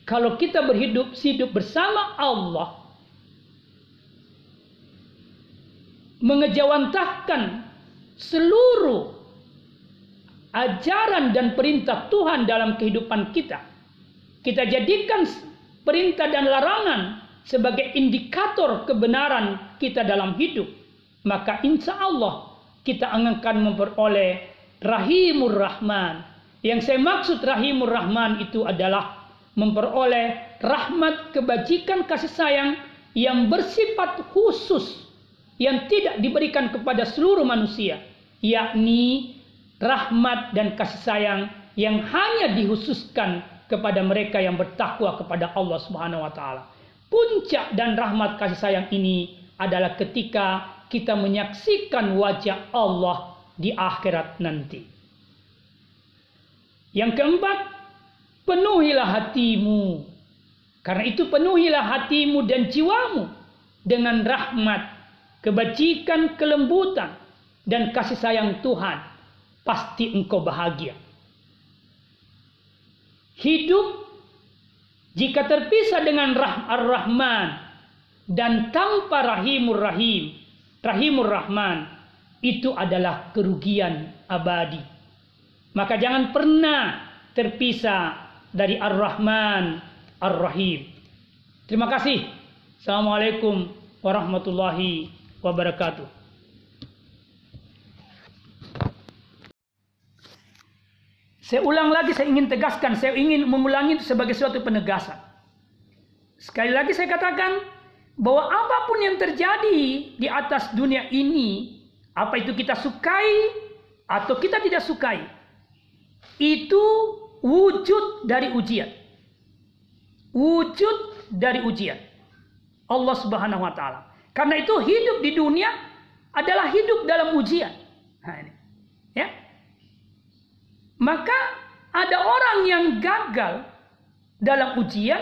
Kalau kita berhidup hidup bersama Allah, mengejawantahkan seluruh ajaran dan perintah Tuhan dalam kehidupan kita. Kita jadikan perintah dan larangan sebagai indikator kebenaran kita dalam hidup. Maka insya Allah kita akan memperoleh Rahimur Rahman. Yang saya maksud Rahimur Rahman itu adalah memperoleh rahmat kebajikan kasih sayang yang bersifat khusus yang tidak diberikan kepada seluruh manusia yakni rahmat dan kasih sayang yang hanya dikhususkan kepada mereka yang bertakwa kepada Allah Subhanahu wa taala. Puncak dan rahmat kasih sayang ini adalah ketika kita menyaksikan wajah Allah di akhirat nanti. Yang keempat, penuhilah hatimu. Karena itu penuhilah hatimu dan jiwamu dengan rahmat, kebajikan, kelembutan, dan kasih sayang Tuhan. Pasti engkau bahagia. Hidup jika terpisah dengan Ar-Rahman dan tanpa Rahimur Rahim, Rahimur Rahman, itu adalah kerugian abadi. Maka jangan pernah terpisah dari Ar-Rahman Ar-Rahim. Terima kasih. Assalamualaikum warahmatullahi wabarakatuh. Saya ulang lagi, saya ingin tegaskan, saya ingin mengulangi sebagai suatu penegasan. Sekali lagi saya katakan bahwa apa pun yang terjadi di atas dunia ini, apa itu kita sukai atau kita tidak sukai, itu wujud dari ujian. Wujud dari ujian. Allah Subhanahu wa taala. Karena itu hidup di dunia adalah hidup dalam ujian. Nah, ini. Ya. Maka ada orang yang gagal dalam ujian,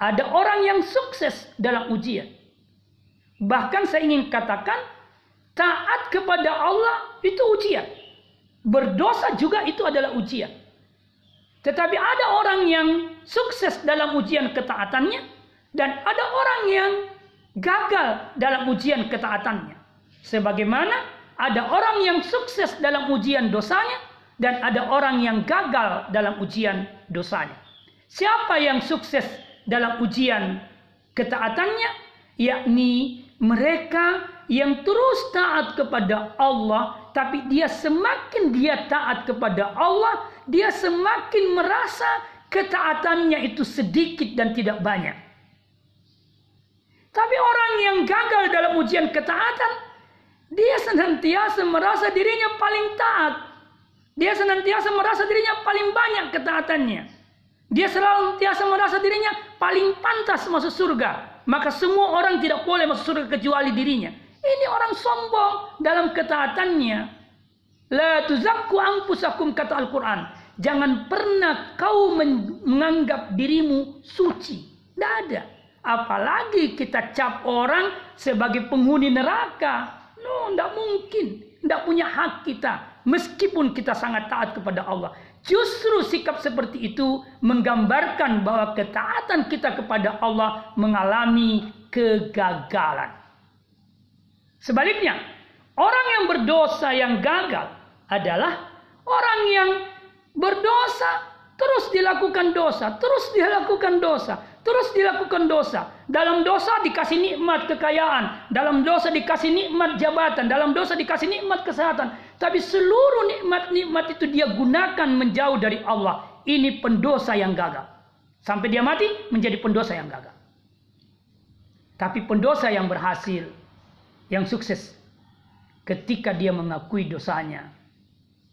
ada orang yang sukses dalam ujian. Bahkan saya ingin katakan taat kepada Allah itu ujian. Berdosa juga itu adalah ujian. Tetapi ada orang yang sukses dalam ujian ketaatannya dan ada orang yang gagal dalam ujian ketaatannya. Sebagaimana ada orang yang sukses dalam ujian dosanya dan ada orang yang gagal dalam ujian dosanya. Siapa yang sukses dalam ujian ketaatannya? Yakni mereka yang terus taat kepada Allah, tapi dia semakin dia taat kepada Allah, dia semakin merasa ketaatannya itu sedikit dan tidak banyak. Tapi orang yang gagal dalam ujian ketaatan, dia senantiasa merasa dirinya paling taat. Dia senantiasa merasa dirinya paling banyak ketaatannya. Dia selalu senantiasa merasa dirinya paling pantas masuk surga. Maka semua orang tidak boleh masuk surga kecuali dirinya. Ini orang sombong dalam ketaatannya. La tuzakku anfusakum kata Al-Quran. Jangan pernah kau menganggap dirimu suci. Tidak ada. Apalagi kita cap orang sebagai penghuni neraka. No, tidak mungkin. Tidak punya hak kita. Meskipun kita sangat taat kepada Allah. Justru sikap seperti itu menggambarkan bahwa ketaatan kita kepada Allah mengalami kegagalan. Sebaliknya, orang yang berdosa yang gagal adalah orang yang berdosa terus dilakukan dosa, terus dilakukan dosa, terus dilakukan dosa. Dalam dosa dikasih nikmat kekayaan, dalam dosa dikasih nikmat jabatan, dalam dosa dikasih nikmat kesehatan. Tapi seluruh nikmat-nikmat itu dia gunakan menjauh dari Allah. Ini pendosa yang gagal. Sampai dia mati menjadi pendosa yang gagal. Tapi pendosa yang berhasil, yang sukses, ketika dia mengakui dosanya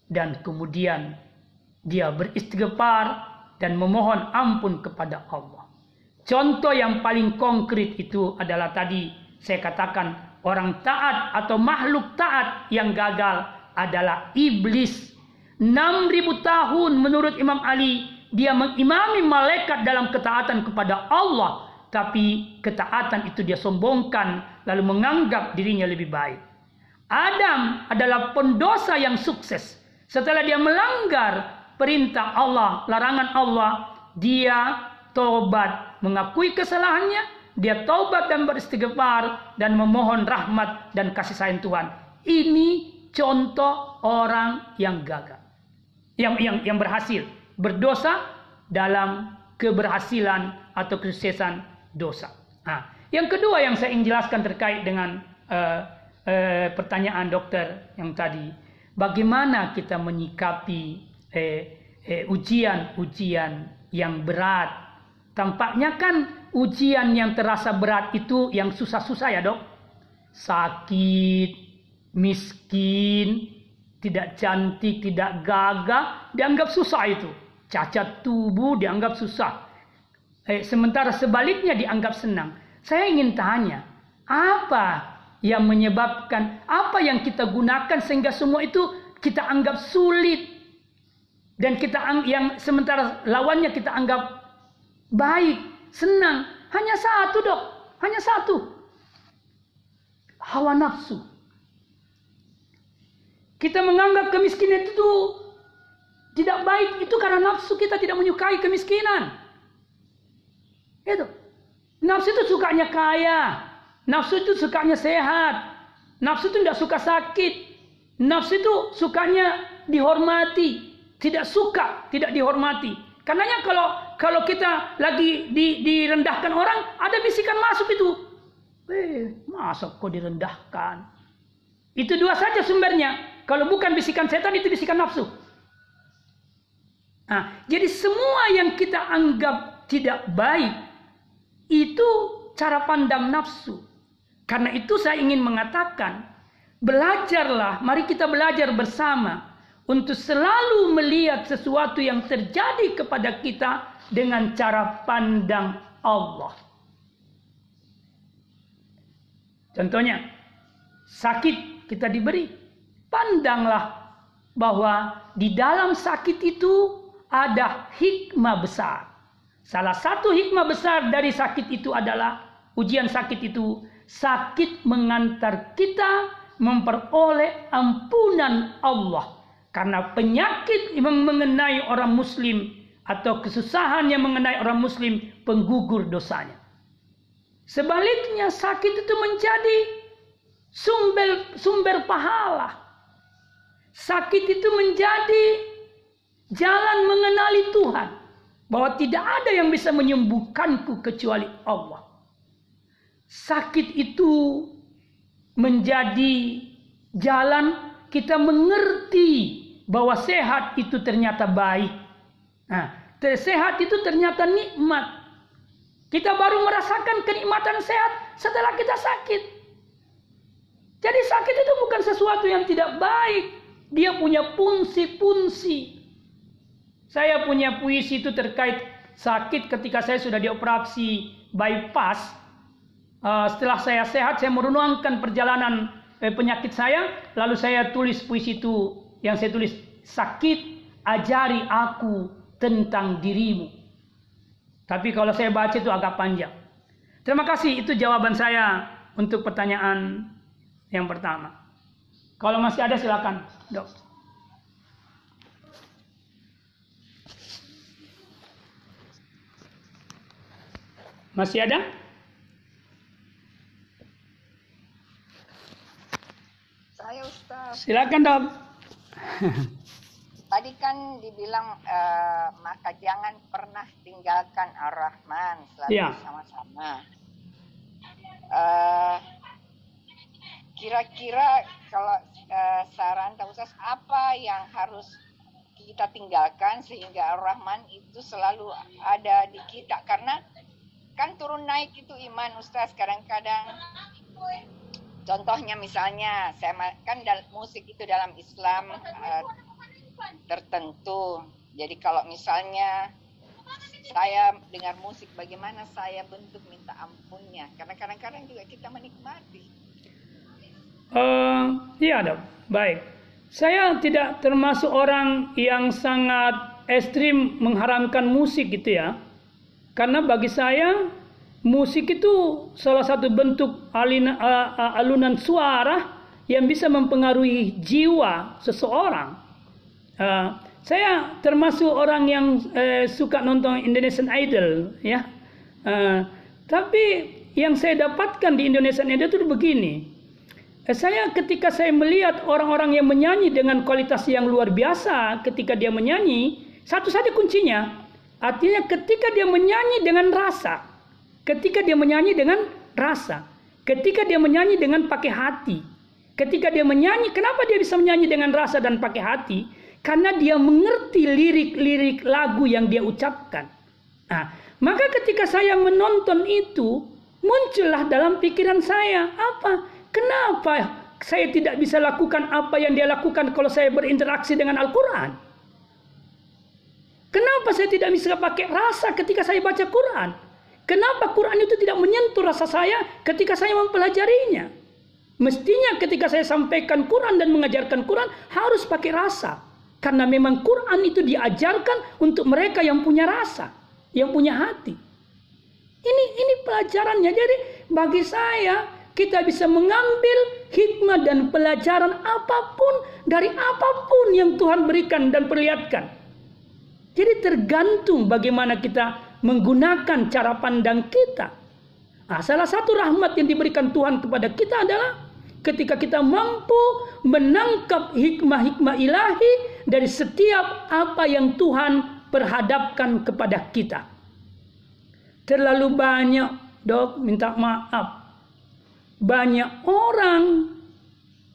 dan kemudian dia beristighfar dan memohon ampun kepada Allah. Contoh yang paling konkret itu adalah tadi saya katakan orang taat atau makhluk taat yang gagal adalah iblis. 6000 tahun menurut Imam Ali dia mengimami malaikat dalam ketaatan kepada Allah tapi ketaatan itu dia sombongkan lalu menganggap dirinya lebih baik. Adam adalah pendosa yang sukses. Setelah dia melanggar perintah Allah, larangan Allah, dia tobat, mengakui kesalahannya, dia taubat dan beristighfar dan memohon rahmat dan kasih sayang Tuhan. Ini contoh orang yang gagal. Yang yang yang berhasil berdosa dalam keberhasilan atau kesuksesan dosa. Nah, yang kedua yang saya ingin jelaskan terkait dengan uh, uh, pertanyaan dokter yang tadi, bagaimana kita menyikapi ujian-ujian uh, yang berat. Tampaknya kan ujian yang terasa berat itu yang susah-susah ya dok. Sakit, miskin, tidak cantik, tidak gagah, dianggap susah itu. Cacat tubuh dianggap susah. Eh, sementara sebaliknya dianggap senang. Saya ingin tanya, apa yang menyebabkan, apa yang kita gunakan sehingga semua itu kita anggap sulit. Dan kita yang sementara lawannya kita anggap baik, senang. Hanya satu dok, hanya satu. Hawa nafsu. Kita menganggap kemiskinan itu tidak baik itu karena nafsu kita tidak menyukai kemiskinan. Itu. Nafsu itu sukanya kaya. Nafsu itu sukanya sehat. Nafsu itu tidak suka sakit. Nafsu itu sukanya dihormati. Tidak suka tidak dihormati. Karenanya kalau kalau kita lagi di, direndahkan orang, ada bisikan masuk itu. Eh, masa kok direndahkan? Itu dua saja sumbernya. Kalau bukan bisikan setan itu bisikan nafsu. Nah, jadi semua yang kita anggap tidak baik itu cara pandang nafsu. Karena itu saya ingin mengatakan, belajarlah, mari kita belajar bersama untuk selalu melihat sesuatu yang terjadi kepada kita dengan cara pandang Allah. Contohnya, sakit kita diberi pandanglah bahwa di dalam sakit itu ada hikmah besar. Salah satu hikmah besar dari sakit itu adalah ujian sakit itu sakit mengantar kita memperoleh ampunan Allah. Karena penyakit yang mengenai orang muslim atau kesusahan yang mengenai orang muslim penggugur dosanya. Sebaliknya sakit itu menjadi sumber sumber pahala Sakit itu menjadi jalan mengenali Tuhan. Bahwa tidak ada yang bisa menyembuhkanku kecuali Allah. Sakit itu menjadi jalan kita mengerti bahwa sehat itu ternyata baik. Nah, sehat itu ternyata nikmat. Kita baru merasakan kenikmatan sehat setelah kita sakit. Jadi sakit itu bukan sesuatu yang tidak baik. Dia punya fungsi-fungsi. Saya punya puisi itu terkait sakit ketika saya sudah dioperasi bypass. Uh, setelah saya sehat, saya merenungkan perjalanan eh, penyakit saya. Lalu saya tulis puisi itu yang saya tulis sakit ajari aku tentang dirimu. Tapi kalau saya baca itu agak panjang. Terima kasih itu jawaban saya untuk pertanyaan yang pertama. Kalau masih ada silakan. Dok. Masih ada? Saya Ustaz. Silakan dok. [laughs] Tadi kan dibilang uh, maka jangan pernah tinggalkan Ar-Rahman selalu ya. sama-sama. Uh, kira-kira kalau uh, saran tahu Ustaz apa yang harus kita tinggalkan sehingga Ar-Rahman itu selalu ada di kita? Karena kan turun naik itu iman Ustaz. Kadang-kadang contohnya misalnya saya kan musik itu dalam Islam uh, tertentu. Jadi kalau misalnya saya dengar musik bagaimana saya bentuk minta ampunnya? Karena kadang-kadang juga kita menikmati Uh, iya dok, baik. saya tidak termasuk orang yang sangat ekstrim mengharamkan musik gitu ya. Karena bagi saya musik itu salah satu bentuk alina, uh, alunan suara yang bisa mempengaruhi jiwa seseorang. Uh, saya termasuk orang yang uh, suka nonton Indonesian Idol ya. Uh, tapi yang saya dapatkan di Indonesian Idol itu begini. Saya ketika saya melihat orang-orang yang menyanyi dengan kualitas yang luar biasa ketika dia menyanyi, satu saja kuncinya. Artinya ketika dia menyanyi dengan rasa. Ketika dia menyanyi dengan rasa. Ketika dia menyanyi dengan pakai hati. Ketika dia menyanyi, kenapa dia bisa menyanyi dengan rasa dan pakai hati? Karena dia mengerti lirik-lirik lagu yang dia ucapkan. Nah, maka ketika saya menonton itu, muncullah dalam pikiran saya apa? Kenapa saya tidak bisa lakukan apa yang dia lakukan kalau saya berinteraksi dengan Al-Quran? Kenapa saya tidak bisa pakai rasa ketika saya baca Quran? Kenapa Quran itu tidak menyentuh rasa saya ketika saya mempelajarinya? Mestinya ketika saya sampaikan Quran dan mengajarkan Quran harus pakai rasa. Karena memang Quran itu diajarkan untuk mereka yang punya rasa, yang punya hati. Ini ini pelajarannya. Jadi bagi saya kita bisa mengambil hikmah dan pelajaran apa pun dari apa pun yang Tuhan berikan dan perlihatkan. Jadi tergantung bagaimana kita menggunakan cara pandang kita. Nah, salah satu rahmat yang diberikan Tuhan kepada kita adalah ketika kita mampu menangkap hikmah-hikmah ilahi dari setiap apa yang Tuhan perhadapkan kepada kita. Terlalu banyak, dok, minta maaf banyak orang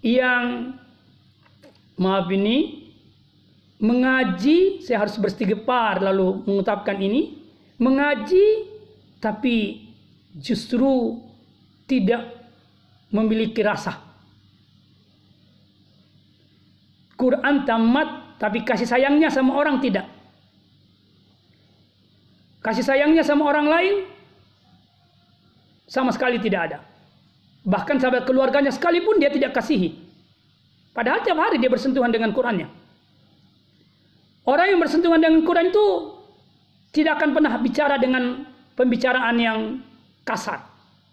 yang maaf ini mengaji, saya harus beristighfar lalu mengucapkan ini, mengaji tapi justru tidak memiliki rasa. Quran tamat tapi kasih sayangnya sama orang tidak. Kasih sayangnya sama orang lain sama sekali tidak ada. Bahkan sahabat keluarganya sekalipun dia tidak kasihi. Padahal tiap hari dia bersentuhan dengan Qurannya. Orang yang bersentuhan dengan Quran itu tidak akan pernah bicara dengan pembicaraan yang kasar.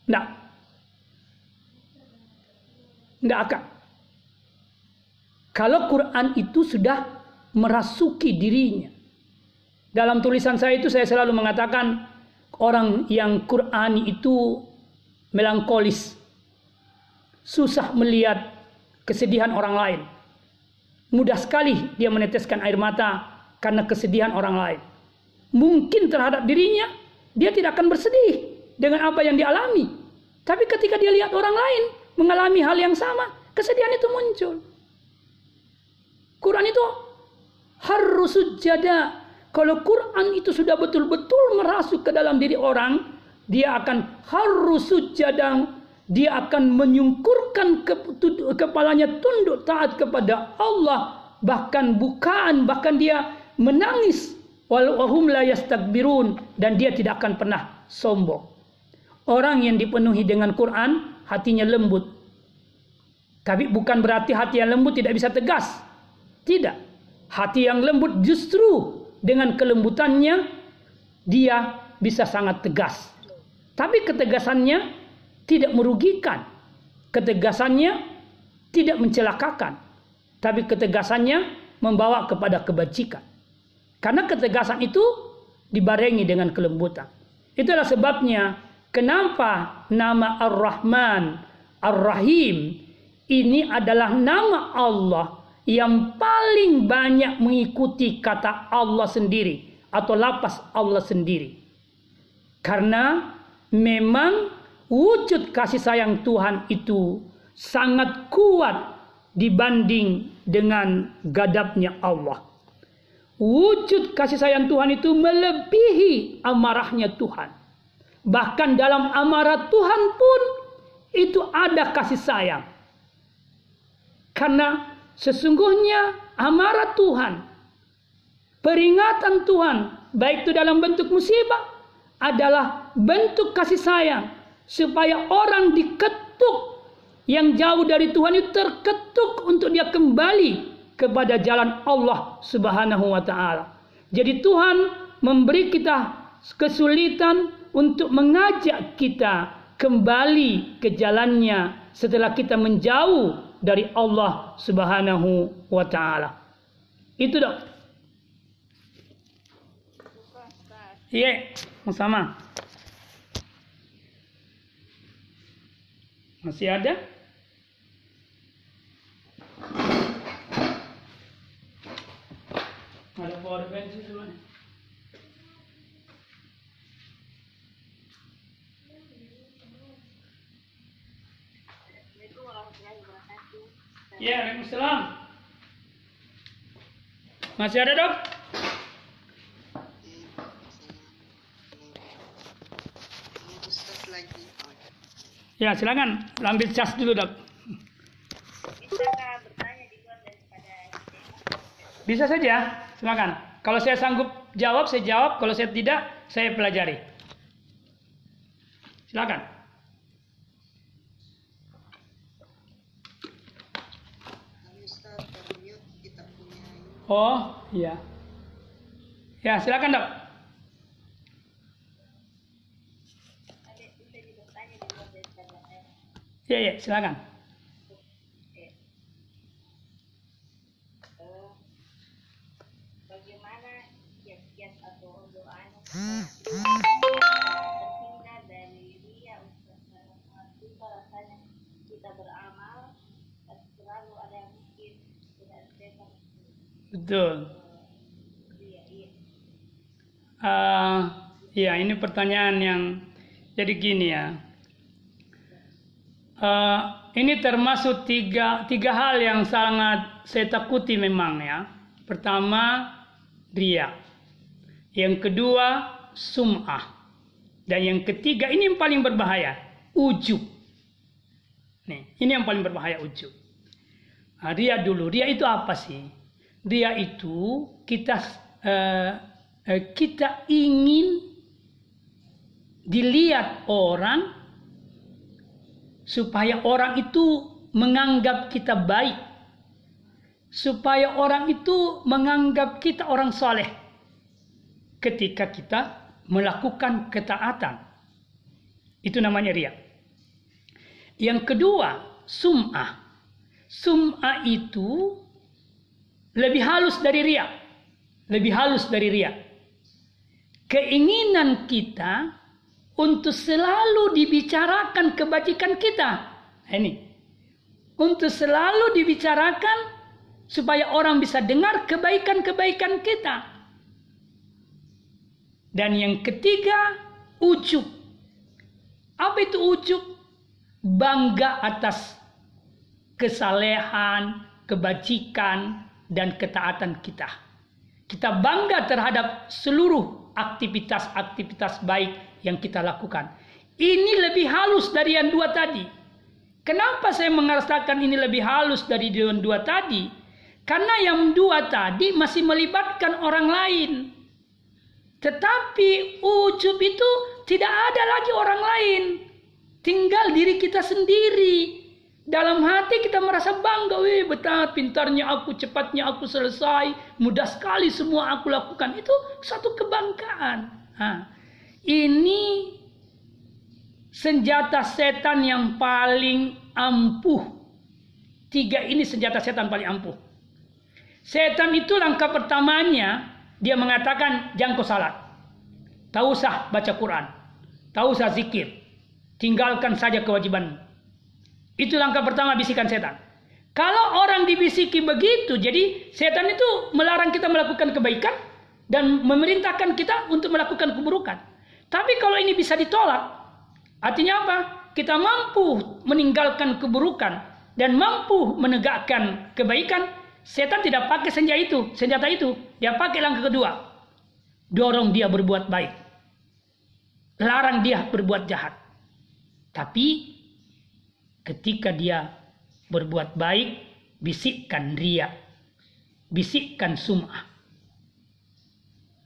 Tidak. Tidak akan. Kalau Quran itu sudah merasuki dirinya. Dalam tulisan saya itu saya selalu mengatakan orang yang Quran itu melankolis susah melihat kesedihan orang lain. Mudah sekali dia meneteskan air mata karena kesedihan orang lain. Mungkin terhadap dirinya dia tidak akan bersedih dengan apa yang dialami. Tapi ketika dia lihat orang lain mengalami hal yang sama, kesedihan itu muncul. Quran itu harus sujada. Kalau Quran itu sudah betul-betul merasuk ke dalam diri orang, dia akan harus sujada dia akan menyungkurkan kepalanya tunduk taat kepada Allah. Bahkan bukaan bahkan dia menangis. Walahum la yastakbirun. Dan dia tidak akan pernah sombong. Orang yang dipenuhi dengan Quran hatinya lembut. Tapi bukan berarti hati yang lembut tidak bisa tegas. Tidak. Hati yang lembut justru dengan kelembutannya dia bisa sangat tegas. Tapi ketegasannya tidak merugikan. Ketegasannya tidak mencelakakan. Tapi ketegasannya membawa kepada kebajikan. Karena ketegasan itu dibarengi dengan kelembutan. Itulah sebabnya kenapa nama Ar-Rahman, Ar-Rahim ini adalah nama Allah yang paling banyak mengikuti kata Allah sendiri atau lapas Allah sendiri. Karena memang wujud kasih sayang Tuhan itu sangat kuat dibanding dengan gadabnya Allah. Wujud kasih sayang Tuhan itu melebihi amarahnya Tuhan. Bahkan dalam amarah Tuhan pun itu ada kasih sayang. Karena sesungguhnya amarah Tuhan, peringatan Tuhan, baik itu dalam bentuk musibah, adalah bentuk kasih sayang supaya orang diketuk yang jauh dari Tuhan itu terketuk untuk dia kembali kepada jalan Allah Subhanahu wa taala. Jadi Tuhan memberi kita kesulitan untuk mengajak kita kembali ke jalannya setelah kita menjauh dari Allah Subhanahu wa taala. Itu dok. Iya, sama. Masih ada? Ada power bank sih semuanya. Ya, Waalaikumsalam. Masih ada dok? Ya, silakan. Ambil cas dulu, dok. Bisa saja, silakan. Kalau saya sanggup jawab, saya jawab. Kalau saya tidak, saya pelajari. Silakan. Oh, iya. Ya, silakan, Dok. Ya, ya, silakan. Bagaimana kiat-kiat atau doa terhindar dari ria untuk rasanya kita beramal tapi selalu ada yang mungkin tidak setan Betul. Eh, ya, ini pertanyaan yang jadi gini ya. Eh, ini termasuk tiga, tiga hal yang sangat saya takuti memang ya. Pertama, ria. Yang kedua, sum'ah. Dan yang ketiga, ini yang paling berbahaya, ujub. Nih, ini yang paling berbahaya, ujub. Nah, ria dulu. Ria itu apa sih? Ria itu kita eh, kita ingin dilihat orang supaya orang itu menganggap kita baik, supaya orang itu menganggap kita orang soleh ketika kita melakukan ketaatan. Itu namanya ria. Yang kedua, sum'ah. Sum'ah itu lebih halus dari ria. Lebih halus dari ria. Keinginan kita untuk selalu dibicarakan kebajikan kita. Nah, Ini. Untuk selalu dibicarakan supaya orang bisa dengar kebaikan-kebaikan kita. Dan yang ketiga, ujub. Apa itu ujub? Bangga atas kesalehan, kebajikan, dan ketaatan kita. Kita bangga terhadap seluruh aktivitas-aktivitas baik yang kita lakukan. Ini lebih halus dari yang dua tadi. Kenapa saya mengatakan ini lebih halus dari yang dua tadi? Karena yang dua tadi masih melibatkan orang lain. Tetapi ujub itu tidak ada lagi orang lain. Tinggal diri kita sendiri. Dalam hati kita merasa bangga, wih betapa pintarnya aku, cepatnya aku selesai, mudah sekali semua aku lakukan. Itu satu kebanggaan. Nah, ini senjata setan yang paling ampuh. Tiga ini senjata setan paling ampuh. Setan itu langkah pertamanya dia mengatakan jangan kau salat. Tak usah baca Quran. Tak usah zikir. Tinggalkan saja kewajiban. Itu langkah pertama bisikan setan. Kalau orang dibisiki begitu, jadi setan itu melarang kita melakukan kebaikan dan memerintahkan kita untuk melakukan keburukan. Tapi kalau ini bisa ditolak, artinya apa? Kita mampu meninggalkan keburukan dan mampu menegakkan kebaikan. Setan tidak pakai senjata itu, senjata itu. Dia pakai langkah kedua. Dorong dia berbuat baik. Larang dia berbuat jahat. Tapi ketika dia berbuat baik, bisikkan ria. Bisikkan sum'ah.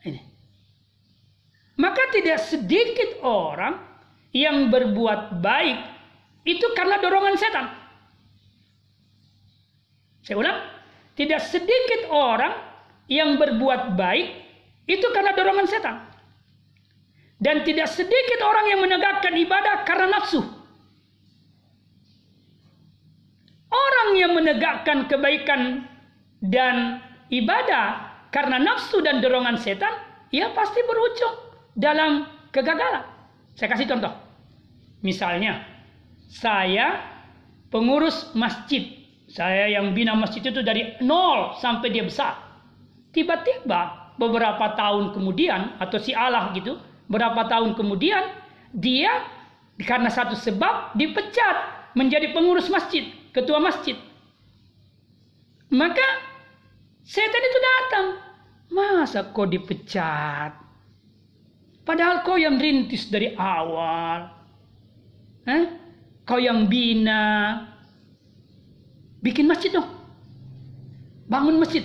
Ini. Maka tidak sedikit orang yang berbuat baik itu karena dorongan setan. Saya ulang, tidak sedikit orang yang berbuat baik itu karena dorongan setan. Dan tidak sedikit orang yang menegakkan ibadah karena nafsu. Orang yang menegakkan kebaikan dan ibadah karena nafsu dan dorongan setan, ia pasti berujung dalam kegagalan. Saya kasih contoh. Misalnya, saya pengurus masjid. Saya yang bina masjid itu dari nol sampai dia besar. Tiba-tiba beberapa tahun kemudian atau si Allah gitu, berapa tahun kemudian dia karena satu sebab dipecat menjadi pengurus masjid, ketua masjid. Maka setan itu datang. Masa kau dipecat? Padahal kau yang rintis dari awal. Eh? Kau yang bina. Bikin masjid dong. Bangun masjid.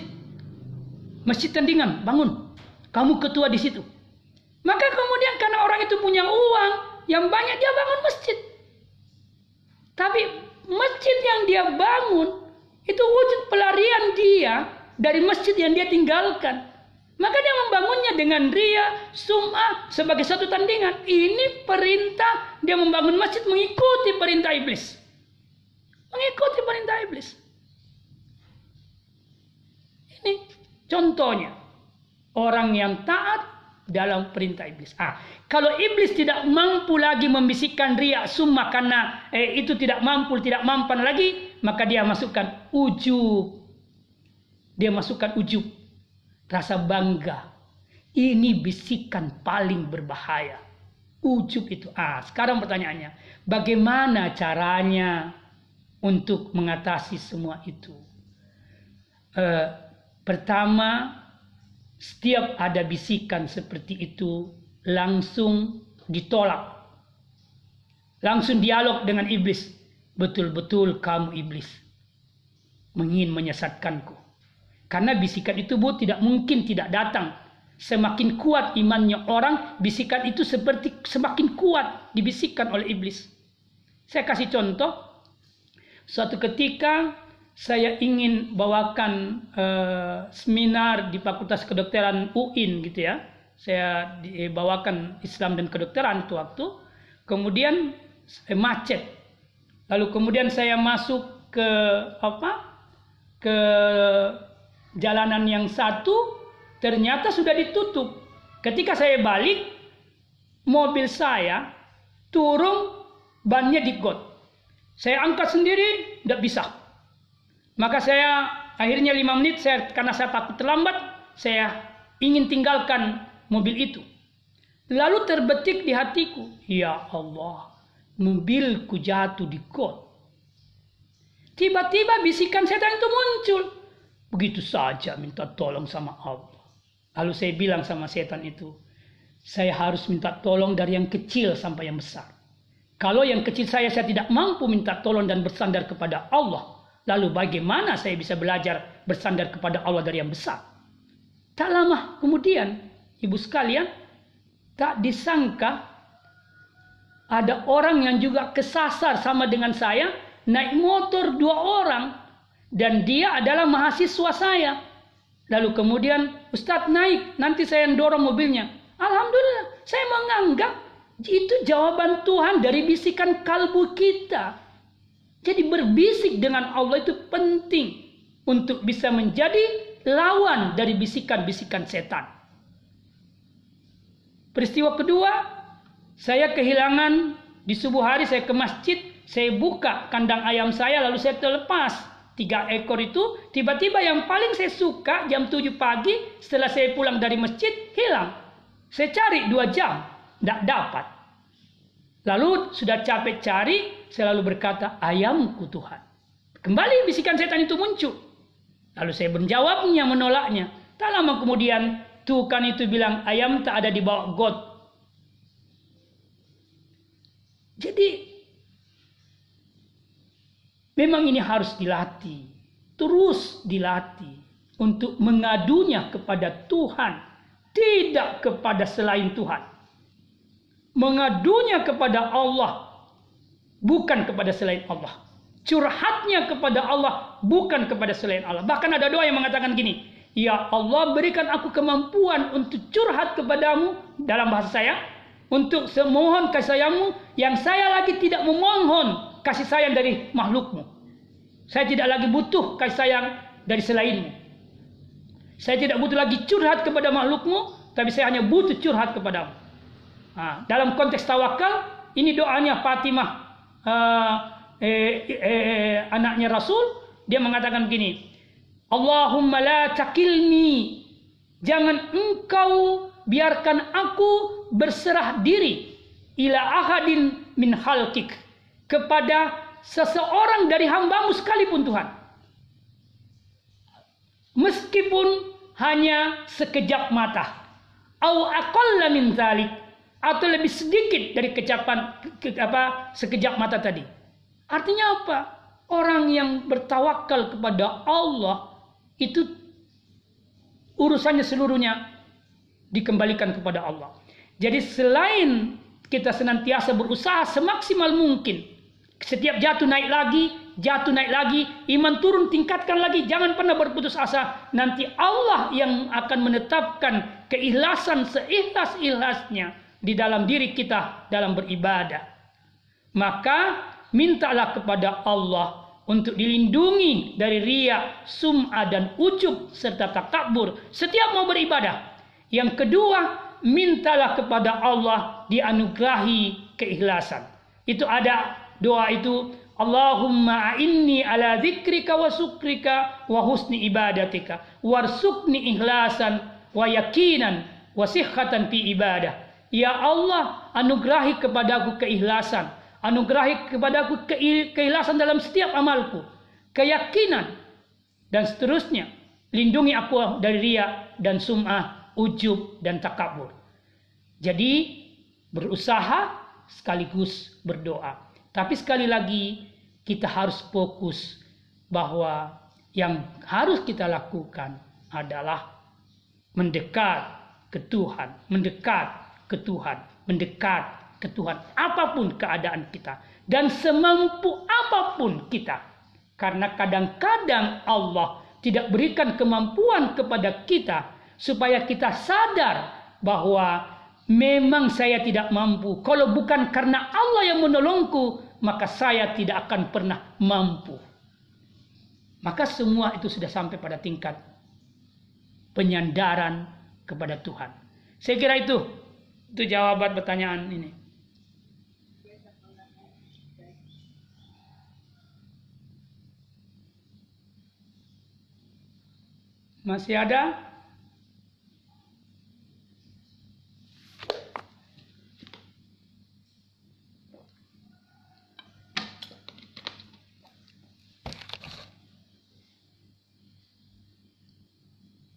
Masjid tandingan, bangun. Kamu ketua di situ. Maka kemudian karena orang itu punya uang yang banyak dia bangun masjid. Tapi masjid yang dia bangun itu wujud pelarian dia dari masjid yang dia tinggalkan. Maka dia membangunnya dengan ria, sum'ah sebagai satu tandingan. Ini perintah dia membangun masjid mengikuti perintah iblis. Mengikuti perintah iblis. Ini contohnya. Orang yang taat dalam perintah iblis. Ah, kalau iblis tidak mampu lagi membisikkan riak summa karena eh, itu tidak mampu, tidak mampan lagi, maka dia masukkan ujub. Dia masukkan ujub rasa bangga. Ini bisikan paling berbahaya. Ujub itu. Ah, sekarang pertanyaannya, bagaimana caranya untuk mengatasi semua itu? Eh, pertama, setiap ada bisikan seperti itu langsung ditolak. Langsung dialog dengan iblis. Betul-betul kamu iblis. Mengin menyesatkanku. Karena bisikan itu bu tidak mungkin tidak datang. Semakin kuat imannya orang, bisikan itu seperti semakin kuat dibisikkan oleh iblis. Saya kasih contoh. Suatu ketika saya ingin bawakan uh, seminar di Fakultas Kedokteran UIN gitu ya. Saya dibawakan Islam dan kedokteran itu waktu. Kemudian eh, macet. Lalu kemudian saya masuk ke apa? ke jalanan yang satu ternyata sudah ditutup. Ketika saya balik, mobil saya turun bannya di got. Saya angkat sendiri, tidak bisa. Maka saya akhirnya lima menit, saya karena saya takut terlambat, saya ingin tinggalkan mobil itu. Lalu terbetik di hatiku, ya Allah, mobilku jatuh di got. Tiba-tiba bisikan setan itu muncul. Begitu saja minta tolong sama Allah. Lalu saya bilang sama setan itu, saya harus minta tolong dari yang kecil sampai yang besar. Kalau yang kecil saya saya tidak mampu minta tolong dan bersandar kepada Allah, lalu bagaimana saya bisa belajar bersandar kepada Allah dari yang besar? Tak lama kemudian, ibu sekalian, tak disangka ada orang yang juga kesasar sama dengan saya, naik motor dua orang dan dia adalah mahasiswa saya. Lalu kemudian Ustadz naik, nanti saya dorong mobilnya. Alhamdulillah, saya menganggap itu jawaban Tuhan dari bisikan kalbu kita. Jadi berbisik dengan Allah itu penting untuk bisa menjadi lawan dari bisikan-bisikan setan. Peristiwa kedua, saya kehilangan di subuh hari saya ke masjid, saya buka kandang ayam saya lalu saya terlepas tiga ekor itu tiba-tiba yang paling saya suka jam 7 pagi setelah saya pulang dari masjid hilang. Saya cari dua jam, tidak dapat. Lalu sudah capek cari, saya lalu berkata, ayamku Tuhan. Kembali bisikan setan itu muncul. Lalu saya menjawabnya, menolaknya. Tak lama kemudian, Tuhan itu bilang, ayam tak ada di bawah got. Jadi Memang ini harus dilatih, terus dilatih untuk mengadunya kepada Tuhan, tidak kepada selain Tuhan. Mengadunya kepada Allah, bukan kepada selain Allah. curhatnya kepada Allah bukan kepada selain Allah. Bahkan ada doa yang mengatakan gini, Ya Allah berikan aku kemampuan untuk curhat kepadamu dalam bahasa saya untuk semohon kasih sayangmu yang saya lagi tidak memohon kasih sayang dari makhlukmu. Saya tidak lagi butuh kasih sayang dari selainmu. Saya tidak butuh lagi curhat kepada makhlukmu, tapi saya hanya butuh curhat kepadamu. Nah, dalam konteks tawakal, ini doanya Fatimah, uh, eh, eh, anaknya Rasul, dia mengatakan begini, Allahumma la takilni. Jangan engkau biarkan aku berserah diri ila ahadin min halkik kepada seseorang dari hambamu sekalipun Tuhan. Meskipun hanya sekejap mata. Au aqalla min zalik atau lebih sedikit dari kecapan ke, apa sekejap mata tadi. Artinya apa? Orang yang bertawakal kepada Allah itu urusannya seluruhnya dikembalikan kepada Allah. Jadi selain kita senantiasa berusaha semaksimal mungkin, setiap jatuh naik lagi, jatuh naik lagi, iman turun tingkatkan lagi, jangan pernah berputus asa. Nanti Allah yang akan menetapkan keikhlasan seikhlas-ikhlasnya di dalam diri kita dalam beribadah. Maka mintalah kepada Allah untuk dilindungi dari ria, sum'ah dan ujub serta takabur setiap mau beribadah. Yang kedua, mintalah kepada Allah dianugerahi keikhlasan. Itu ada doa itu Allahumma inni ala dzikrika wa syukrika wa husni ibadatika warsukni ikhlasan wa yakinan wa sihhatan fi ibadah. Ya Allah, anugerahi kepadaku keikhlasan Anugerahi kepadaku keikhlasan dalam setiap amalku. Keyakinan. Dan seterusnya. Lindungi aku dari ria dan sum'ah, ujub dan takabur. Jadi berusaha sekaligus berdoa. Tapi sekali lagi kita harus fokus bahwa yang harus kita lakukan adalah mendekat ke Tuhan, mendekat ke Tuhan, mendekat ke Tuhan apa pun keadaan kita dan semampu apa pun kita. Karena kadang-kadang Allah tidak berikan kemampuan kepada kita supaya kita sadar bahwa memang saya tidak mampu. Kalau bukan karena Allah yang menolongku maka saya tidak akan pernah mampu. Maka semua itu sudah sampai pada tingkat penyandaran kepada Tuhan. Saya kira itu itu jawaban pertanyaan ini Masih ada?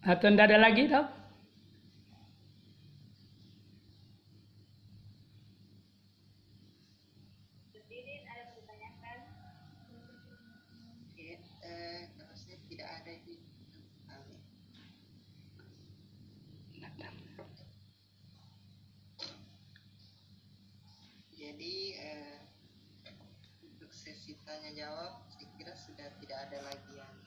Atau tidak ada lagi tau? Tanya jawab saya kira sudah tidak ada lagi yang